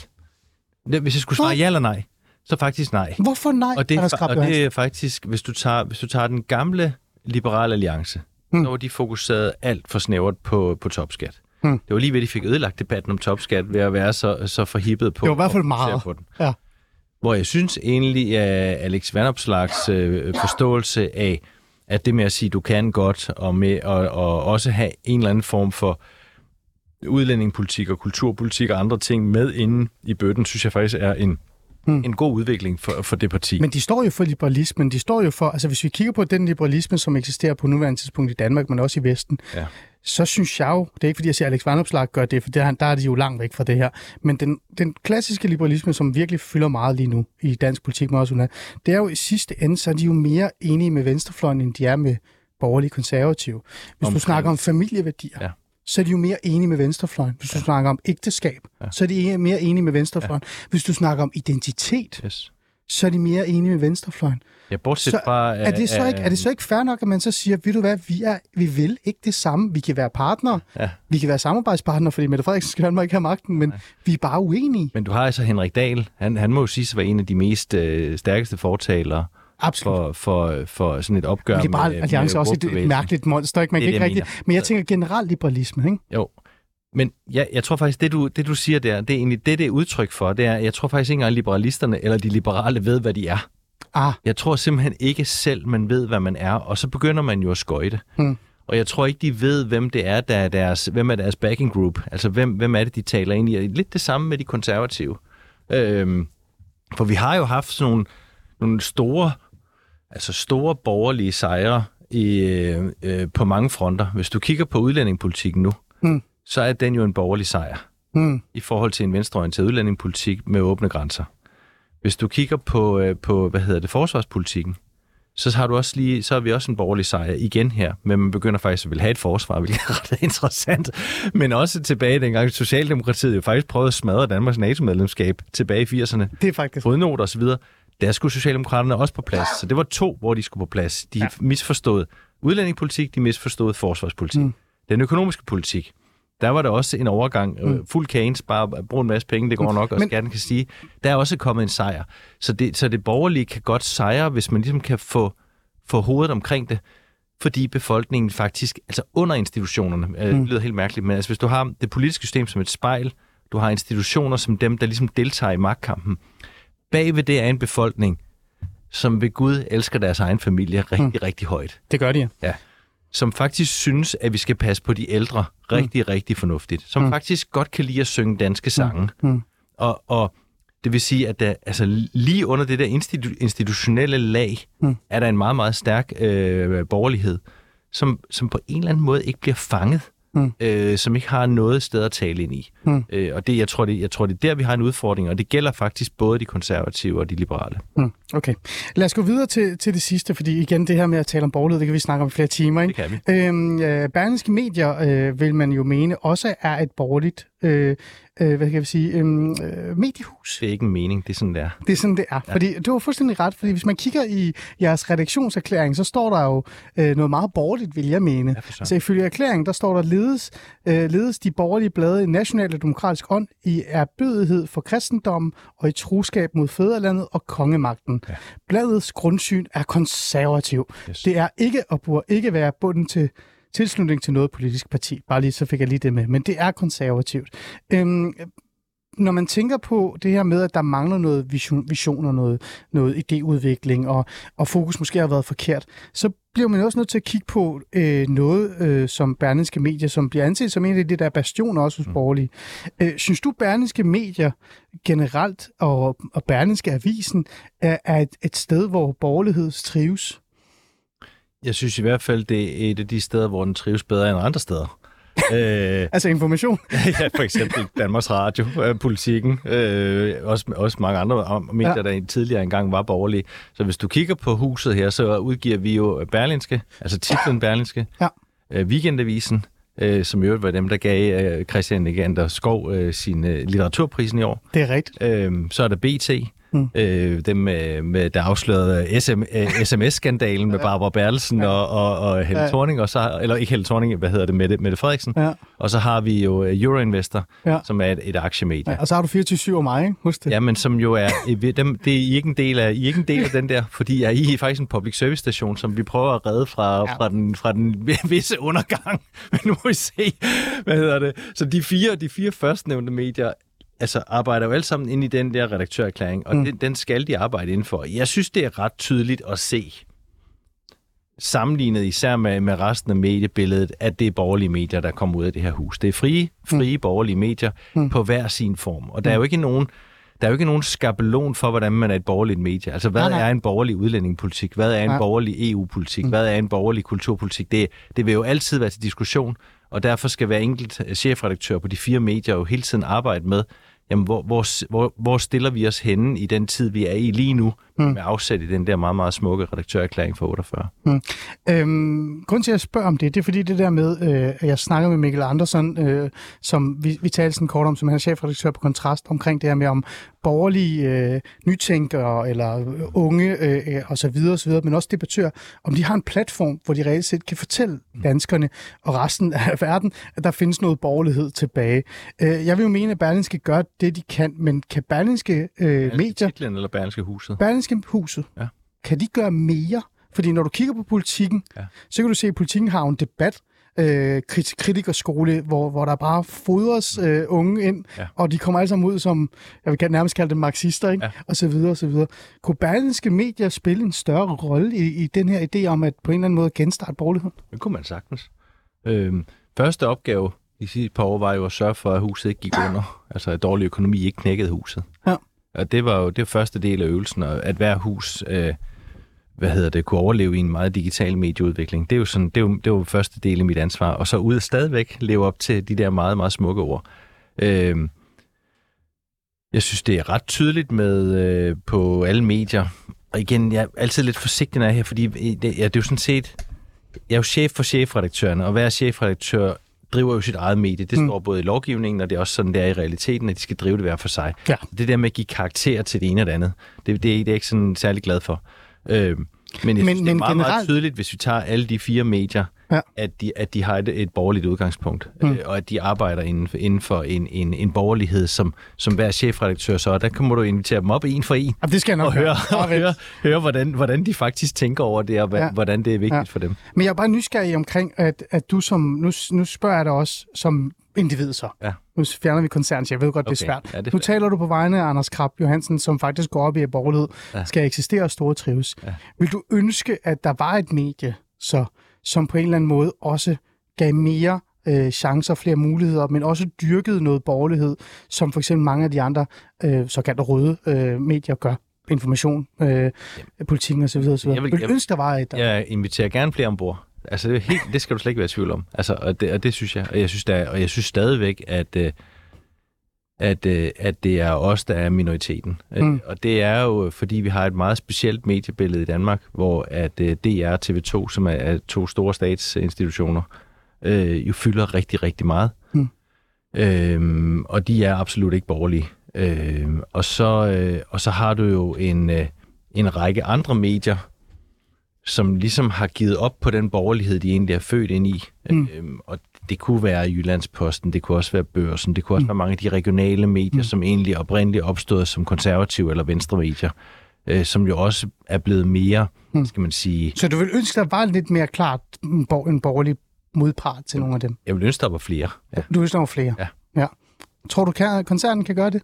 Speaker 4: Hvis jeg skulle svare ja eller nej, så faktisk nej.
Speaker 3: Hvorfor nej,
Speaker 4: og det, er, og det er faktisk, hvis du tager, hvis du tager den gamle liberale alliance, hmm. så var de fokuseret alt for snævert på, på topskat. Hmm. Det var lige ved, de fik ødelagt debatten om topskat ved at være så, så forhippet på.
Speaker 3: Det var i hvert fald meget.
Speaker 4: På den.
Speaker 3: Ja
Speaker 4: hvor jeg synes egentlig, at Alex Vandopslags øh, forståelse af, at det med at sige, du kan godt, og med at og også have en eller anden form for udlændingepolitik og kulturpolitik og andre ting med inde i bøtten, synes jeg faktisk er en, hmm. en god udvikling for, for det parti.
Speaker 3: Men de står jo for liberalismen. De står jo for, altså hvis vi kigger på den liberalisme, som eksisterer på nuværende tidspunkt i Danmark, men også i Vesten, ja så synes jeg jo, det er ikke fordi, jeg siger, at Alex Vandopslag gør det, for der, der er de jo langt væk fra det her, men den, den klassiske liberalisme, som virkelig fylder meget lige nu i dansk politik, men også det er jo i sidste ende, så er de jo mere enige med venstrefløjen, end de er med borgerlige konservative. Hvis Omkring. du snakker om familieværdier, ja. så er de jo mere enige med venstrefløjen. Hvis ja. du snakker om ægteskab, ja. så er de mere enige med venstrefløjen. Ja. Hvis du snakker om identitet, yes. så er de mere enige med venstrefløjen.
Speaker 4: Ja, bortset så fra...
Speaker 3: Er det, så ikke, er det så ikke fair nok, at man så siger, ved du hvad, vi, er, vi vil ikke det samme. Vi kan være partnere, ja. vi kan være samarbejdspartnere, fordi Mette Frederiksen skal ikke have magten, men ja. vi er bare uenige.
Speaker 4: Men du har altså Henrik Dahl, han, han må jo sige at være en af de mest øh, stærkeste fortalere For, for, for sådan et opgør
Speaker 3: men Liberal med, Alliance er også et, et mærkeligt monster, ikke? Man det, kan ikke rigtigt, men jeg tænker generelt liberalisme, ikke?
Speaker 4: Jo, men jeg, jeg tror faktisk, det du, det du siger der, det er egentlig det, det er udtryk for. Det er, jeg tror faktisk ikke engang liberalisterne eller de liberale ved, hvad de er. Ah. Jeg tror simpelthen ikke selv, man ved, hvad man er, og så begynder man jo at skøjte. Hmm. Og jeg tror ikke, de ved, hvem det er, der er deres, hvem er deres backing group. Altså, hvem, hvem er det, de taler ind i? Lidt det samme med de konservative. Øhm, for vi har jo haft sådan nogle, nogle store, altså store borgerlige sejre i, øh, øh, på mange fronter. Hvis du kigger på udlændingepolitikken nu, hmm. så er den jo en borgerlig sejr hmm. i forhold til en venstreorienteret udlændingepolitik med åbne grænser. Hvis du kigger på, øh, på hvad hedder det, forsvarspolitikken, så har du også lige, så har vi også en borgerlig sejr igen her, men man begynder faktisk at vil have et forsvar, hvilket er ret interessant. Men også tilbage dengang Socialdemokratiet jo faktisk prøvede at smadre Danmarks NATO-medlemskab tilbage i 80'erne.
Speaker 3: Det er faktisk.
Speaker 4: Fodnoter og så videre. Der skulle Socialdemokraterne også på plads. Så det var to, hvor de skulle på plads. De ja. misforstod udlændingepolitik, de misforstod forsvarspolitik. Mm. Den økonomiske politik, der var der også en overgang. Mm. Fuld kagens, bare brug en masse penge, det går nok, og
Speaker 3: Men-
Speaker 4: skatten kan sige. Der er også kommet en sejr. Så det, så det borgerlige kan godt sejre, hvis man ligesom kan få, få hovedet omkring det, fordi befolkningen faktisk, altså under institutionerne, mm. det lyder helt mærkeligt, men altså hvis du har det politiske system som et spejl, du har institutioner som dem, der ligesom deltager i magtkampen, bagved det er en befolkning, som ved Gud elsker deres egen familie rigtig, mm. rigtig højt
Speaker 3: Det gør de.
Speaker 4: ja, som faktisk synes, at vi skal passe på de ældre rigtig, mm. rigtig fornuftigt. Som mm. faktisk godt kan lide at synge danske sange.
Speaker 3: Mm.
Speaker 4: Og, og det vil sige, at der, altså, lige under det der institu- institutionelle lag, mm. er der en meget, meget stærk øh, borgerlighed, som, som på en eller anden måde ikke bliver fanget. Mm. Øh, som ikke har noget sted at tale ind i. Mm. Øh, og det, jeg, tror, det, jeg tror, det er der, vi har en udfordring, og det gælder faktisk både de konservative og de liberale.
Speaker 3: Mm, okay. Lad os gå videre til, til det sidste, fordi igen, det her med at tale om borgerlighed, det kan vi snakke om i flere timer. Ikke?
Speaker 4: Det kan vi.
Speaker 3: Øhm, øh, Berlingske Medier, øh, vil man jo mene, også er et borgerligt øh, øh, hvad kan vi sige, øhm, øh, mediehus.
Speaker 4: Det er ikke en mening, det er sådan, det er.
Speaker 3: Det er sådan, det er. Ja. Fordi du har fuldstændig ret, fordi hvis man kigger i jeres redaktionserklæring, så står der jo øh, noget meget borgerligt, vil jeg mene.
Speaker 4: Ja, søren.
Speaker 3: altså ifølge erklæringen, der står der, ledes, øh, ledes de borgerlige blade i national og demokratisk ånd i erbødighed for kristendommen og i troskab mod fædrelandet og kongemagten. Ja. Bladets grundsyn er konservativ.
Speaker 4: Yes.
Speaker 3: Det er ikke og burde ikke være bunden til tilslutning til noget politisk parti. Bare lige, så fik jeg lige det med. Men det er konservativt. Øhm, når man tænker på det her med, at der mangler noget vision, vision og noget, noget idéudvikling, og, og fokus måske har været forkert, så bliver man også nødt til at kigge på øh, noget øh, som Berlingske Medier, som bliver anset som en af de der bastioner også hos borgerlige. Øh, synes du, Berlingske Medier generelt og, og Berlingske Avisen er, er et, et sted, hvor borgerlighed trives?
Speaker 4: Jeg synes i hvert fald, det er et af de steder, hvor den trives bedre end andre steder. Øh,
Speaker 3: Altså information?
Speaker 4: ja, for eksempel Danmarks Radio, øh, politikken, øh, også, også mange andre medier, ja. der tidligere engang var borgerlige. Så hvis du kigger på huset her, så udgiver vi jo Berlinske, altså titlen Berlinske,
Speaker 3: Ja.
Speaker 4: øh, Weekendavisen, øh, som i øvrigt var dem, der gav øh, Christian Egander Skov øh, sin øh, litteraturprisen i år.
Speaker 3: Det er rigtigt.
Speaker 4: Øh, så er der BT, mm. øh, dem med, med, der afslørede SM, øh, sms-skandalen med Barbara Bertelsen ja. og, og, og Helle
Speaker 3: Ja.
Speaker 4: ja. Thorning, og så, eller ikke Helle Thorning, hvad hedder det, Mette, Mette Frederiksen.
Speaker 3: Ja.
Speaker 4: Og så har vi jo øh, Euroinvestor,
Speaker 3: Ja.
Speaker 4: ja. som er et, et aktiemedie.
Speaker 3: Ja,
Speaker 4: Ja.
Speaker 3: og så har du 24-7 og mig, ikke? Husk det.
Speaker 4: Ja, men som jo er, dem, det er I ikke en del af, I ikke en del af den der, fordi er I er faktisk en public service station, som vi prøver at redde fra,
Speaker 3: Ja.
Speaker 4: ja. fra, den, fra den visse undergang. Men nu må vi se, hvad hedder det. Så de fire, de fire førstnævnte medier, altså arbejder jo alle sammen ind i den der redaktørerklæring, og mm. den, den skal de arbejde inden for. Jeg synes, det er ret tydeligt at se, sammenlignet især med, med resten af mediebilledet, at det er borgerlige medier, der kommer ud af det her hus. Det er frie, frie mm. borgerlige medier mm. på hver sin form. Og der er jo ikke nogen der er jo ikke nogen skabelon for, hvordan man er et borgerligt medie. Altså, hvad
Speaker 3: Nej, nej.
Speaker 4: er en borgerlig udlændingepolitik? Hvad er en
Speaker 3: Nej.
Speaker 4: borgerlig EU-politik? Hvad er en borgerlig kulturpolitik? Det, det vil jo altid være til diskussion, og derfor skal hver enkelt øh, chefredaktør på de fire medier jo hele tiden arbejde med, jamen, hvor, hvor, hvor, hvor stiller vi os henne i den tid, vi er i lige nu, mm. med afsæt i den der meget, meget smukke redaktørerklæring for 48.
Speaker 3: Øhm, grunden til, at jeg spørger om det, det er fordi det der med, øh, at jeg snakker med Mikkel Andersen, øh, som vi, vi talte sådan kort om, som han er chefredaktør på Kontrast, omkring det her med om borgerlige øh, nytænkere eller unge øh, og så videre, og så videre, men også debattører, om de har en platform, hvor de reelt set kan fortælle danskerne og resten af verden, at der findes noget borgerlighed tilbage. Øh, jeg vil jo mene, at Berlingske gør det, de kan, men kan Berlingske øh, medier,
Speaker 4: Titlen eller Berlingske Huset?
Speaker 3: Berlingske Huset,
Speaker 4: Ja.
Speaker 3: kan de gøre mere? Fordi når du kigger på politikken, ja. Så kan du se, at politikken har en debat, øh, krit- kritikerskole, hvor, hvor der bare fodres øh, unge ind, ja. Og de kommer alle sammen ud som, jeg vil nærmest kalde dem marxister, ikke? Ja. og så videre, og så videre. Kunne berlinske medier spille en større rolle i, i den her idé om at på en eller anden måde genstarte borgerligheden?
Speaker 4: Det kunne man sagtens. Øhm, første opgave i sidste par år var jo at sørge for, at huset ikke gik under. Altså, at dårlig økonomi ikke knækkede huset.
Speaker 3: Ja.
Speaker 4: Og det var jo det var første del af øvelsen, at hver hus øh, hvad hedder det, kunne overleve i en meget digital medieudvikling. Det er jo sådan, det er jo, det var jo første del af mit ansvar. Og så ud stadigvæk leve op til de der meget, meget smukke ord. Øh, jeg synes, det er ret tydeligt med øh, på alle medier. Og igen, jeg er altid lidt forsigtig, når jeg er her, fordi øh, det, ja, det er jo sådan set... Jeg er jo chef for chefredaktøren, og hver chefredaktør driver jo sit eget medie. Det
Speaker 3: Mm.
Speaker 4: står både i lovgivningen, og det er også sådan, det er i realiteten, at de skal drive det hver for sig.
Speaker 3: Ja.
Speaker 4: Det der med at give karakter til det ene og det andet, det, det, er, det er jeg ikke sådan særlig glad for. Øh, men jeg
Speaker 3: Men-
Speaker 4: men, synes, det er
Speaker 3: men
Speaker 4: meget, generelt... meget tydeligt, hvis vi tager alle de fire medier,
Speaker 3: Ja.
Speaker 4: at, de, at de har et, et borgerligt udgangspunkt, mm. øh, og at de arbejder inden for, inden for en, en, en borgerlighed, som, som hver chefredaktør så, og der kommer du invitere dem op en for en,
Speaker 3: Ja, det skal jeg nok
Speaker 4: og høre, og høre, høre hvordan, hvordan de faktisk tænker over det, og hva,
Speaker 3: Ja.
Speaker 4: hvordan det er vigtigt
Speaker 3: Ja.
Speaker 4: for dem.
Speaker 3: Men jeg er bare nysgerrig omkring, at, at du som... Nu, nu spørger jeg dig også som individ så.
Speaker 4: Ja.
Speaker 3: Nu fjerner vi koncernen, jeg ved godt, det er
Speaker 4: Okay.
Speaker 3: svært.
Speaker 4: Ja, det er
Speaker 3: nu taler du på vegne af Anders Krab Johansen, som faktisk går op i, at borgerlighed. Ja. skal eksistere og store trives.
Speaker 4: Ja.
Speaker 3: Vil du ønske, at der var et medie, så, som på en eller anden måde også gav mere øh, chancer, flere muligheder, men også dyrkede noget borgerlighed, som for eksempel mange af de andre øh, såkaldte røde øh, medier gør? Information, øh, politikken osv. osv.
Speaker 4: Jeg vil-
Speaker 3: Vil ønske, der var et der?
Speaker 4: Jeg inviterer gerne flere ombord. Altså, det, er helt, det skal du slet ikke være i tvivl om. Altså, og, det, og det synes jeg. Og jeg synes, der, og jeg synes stadigvæk, at, øh, at, øh, at det er os, der er minoriteten.
Speaker 3: Mm.
Speaker 4: Mm. Og det er jo, fordi vi har et meget specielt mediebillede i Danmark, hvor at øh, DR og TV2, som er, er to store statsinstitutioner, øh, jo fylder rigtig, rigtig meget.
Speaker 3: Mm.
Speaker 4: Øhm, og de er absolut ikke borgerlige. Øhm, og, så, øh, og så har du jo en, øh, en række andre medier, som ligesom har givet op på den borgerlighed, de egentlig er født ind i.
Speaker 3: Mm.
Speaker 4: Øhm, og det kunne være Jyllandsposten, det kunne også være Børsen, det kunne også mm. være mange af de regionale medier, mm. som egentlig oprindeligt opstod som konservative eller venstre medier, øh, som jo også er blevet mere,
Speaker 3: Mm.
Speaker 4: mm. skal man sige,
Speaker 3: Så du vil ønske, der var lidt mere klart en, bor- en borgerlig modpart til nogle af dem?
Speaker 4: jeg vil ønske, der var flere. Ja,
Speaker 3: Du ønsker, der var flere?
Speaker 4: Ja.
Speaker 3: ja. Tror du, kan, koncernen kan gøre det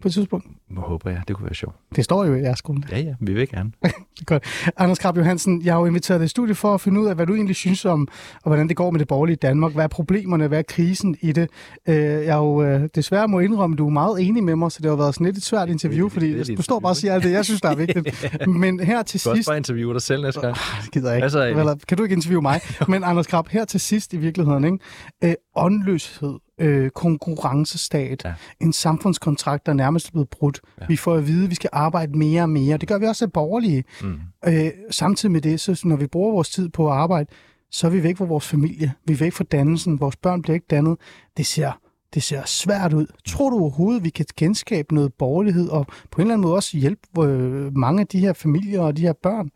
Speaker 3: på et tidspunkt?
Speaker 4: hvor håber jeg, det kunne være sjovt.
Speaker 3: Det står jo i jeres skole.
Speaker 4: Ja, ja, vi vil gerne.
Speaker 3: Godt. Anders Krab Johansen, jeg har jo inviteret dig i studiet for at finde ud af, hvad du egentlig synes om, og hvordan det går med det borgerlige Danmark. Hvad er problemerne? Hvad er krisen i det? Øh, jeg er jo øh, desværre må indrømme, at du er meget enig med mig, så det har været sådan lidt et svært interview,
Speaker 4: Det er
Speaker 3: fordi
Speaker 4: et
Speaker 3: du står bare og siger alt det, jeg synes, der er vigtigt. Men her til
Speaker 4: Du
Speaker 3: sidst...
Speaker 4: bare interviewe dig selv næste gang.
Speaker 3: Det gider jeg ikke.
Speaker 4: Hvad så, egentlig?
Speaker 3: Eller, kan du ikke interviewe mig? Men Anders Krab, her til sidst i virkeligheden, ikke? Øh, åndløshed, øh, konkurrencestat, ja. En samfundskontrakt, der nærmest er blevet brudt. Ja. Vi får at vide, at vi skal arbejde mere og mere. Det gør vi også af borgerlige.
Speaker 4: Mm.
Speaker 3: Øh, samtidig med det, så når vi bruger vores tid på at arbejde, så er vi væk fra vores familie. Vi er væk fra dannelsen. Vores børn bliver ikke dannet. Det ser, det ser svært ud. Tror du overhovedet, vi kan genskabe noget borgerlighed og på en eller anden måde også hjælpe øh, mange af de her familier og de her børn?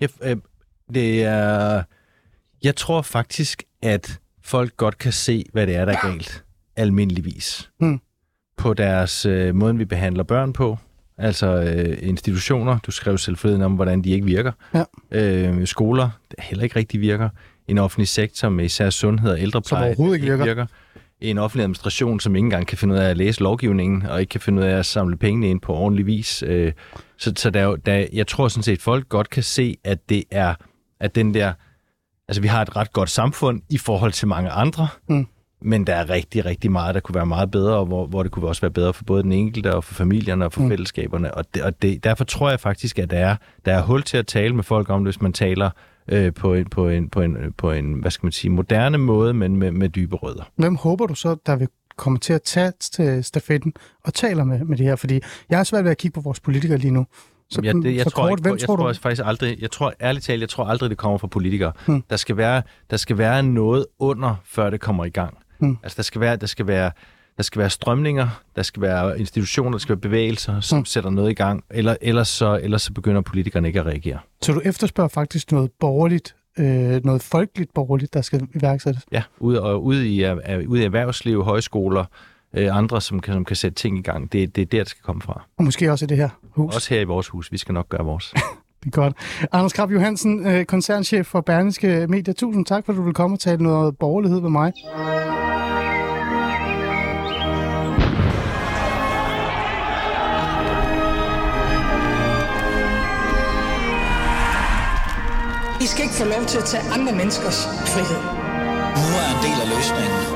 Speaker 4: Jeg, øh, det er, jeg tror faktisk, at folk godt kan se, hvad det er, der er galt, almindeligvis.
Speaker 3: Mm.
Speaker 4: På deres øh, måde, vi behandler børn på. Altså øh, institutioner, du skrev selv forleden om, hvordan de ikke virker.
Speaker 3: Ja.
Speaker 4: Øh, skoler, der heller ikke rigtig virker. En offentlig sektor med især sundhed og ældrepleje.
Speaker 3: Som overhovedet ikke virker.
Speaker 4: virker. En offentlig administration, som ikke engang kan finde ud af at læse lovgivningen, og ikke kan finde ud af at samle pengene ind på ordentlig vis. Øh, så så der, er der, jeg tror sådan set, folk godt kan se, at det er, at den der, altså vi har et ret godt samfund i forhold til mange andre,
Speaker 3: Mm.
Speaker 4: men der er rigtig, rigtig meget, der kunne være meget bedre, og hvor, hvor det kunne også være bedre for både den enkelte og for familierne og for Mm. fællesskaberne. Og, det, og det, derfor tror jeg faktisk, at der er, der er hul til at tale med folk om det, hvis man taler øh, på, en, på, en, på, en, på en, hvad skal man sige, moderne måde, men med, med dybe rødder.
Speaker 3: Hvem håber du så, der vil komme til at tage til stafetten og taler med, med det her? Fordi jeg har svært ved at kigge på vores politikere lige nu. Så,
Speaker 4: Ja, det, jeg
Speaker 3: så
Speaker 4: tror,
Speaker 3: kort,
Speaker 4: ikke,
Speaker 3: hvem
Speaker 4: jeg
Speaker 3: tror,
Speaker 4: tror
Speaker 3: du?
Speaker 4: faktisk aldrig, jeg tror ærligt talt, jeg tror aldrig, det kommer fra politikere.
Speaker 3: Hmm.
Speaker 4: Der, skal være, der skal være noget under, før det kommer i gang.
Speaker 3: Hmm.
Speaker 4: Altså, der skal være, der skal være, der skal være strømninger, der skal være institutioner, der skal være bevægelser, som
Speaker 3: Hmm.
Speaker 4: sætter noget i gang. Eller, ellers, så, ellers så begynder politikerne ikke at reagere.
Speaker 3: Så du efterspørger faktisk noget borgerligt, øh, noget folkeligt borgerligt, der skal iværksættes?
Speaker 4: Ja, ude, og ude, i, er, ude i erhvervsliv, højskoler, øh, andre, som kan, som kan sætte ting i gang. Det, det er der, det skal komme fra.
Speaker 3: Og måske også i det her hus.
Speaker 4: Også her i vores hus. Vi skal nok gøre vores.
Speaker 3: Det er godt. Anders Krab Johansen, øh, koncernchef for Berlingske Media. Tusind tak, for at du vil komme og tale noget borgerlighed med mig.
Speaker 1: I skal ikke få lov til at tage andre menneskers frihed.
Speaker 2: Nu er en del af løsningen.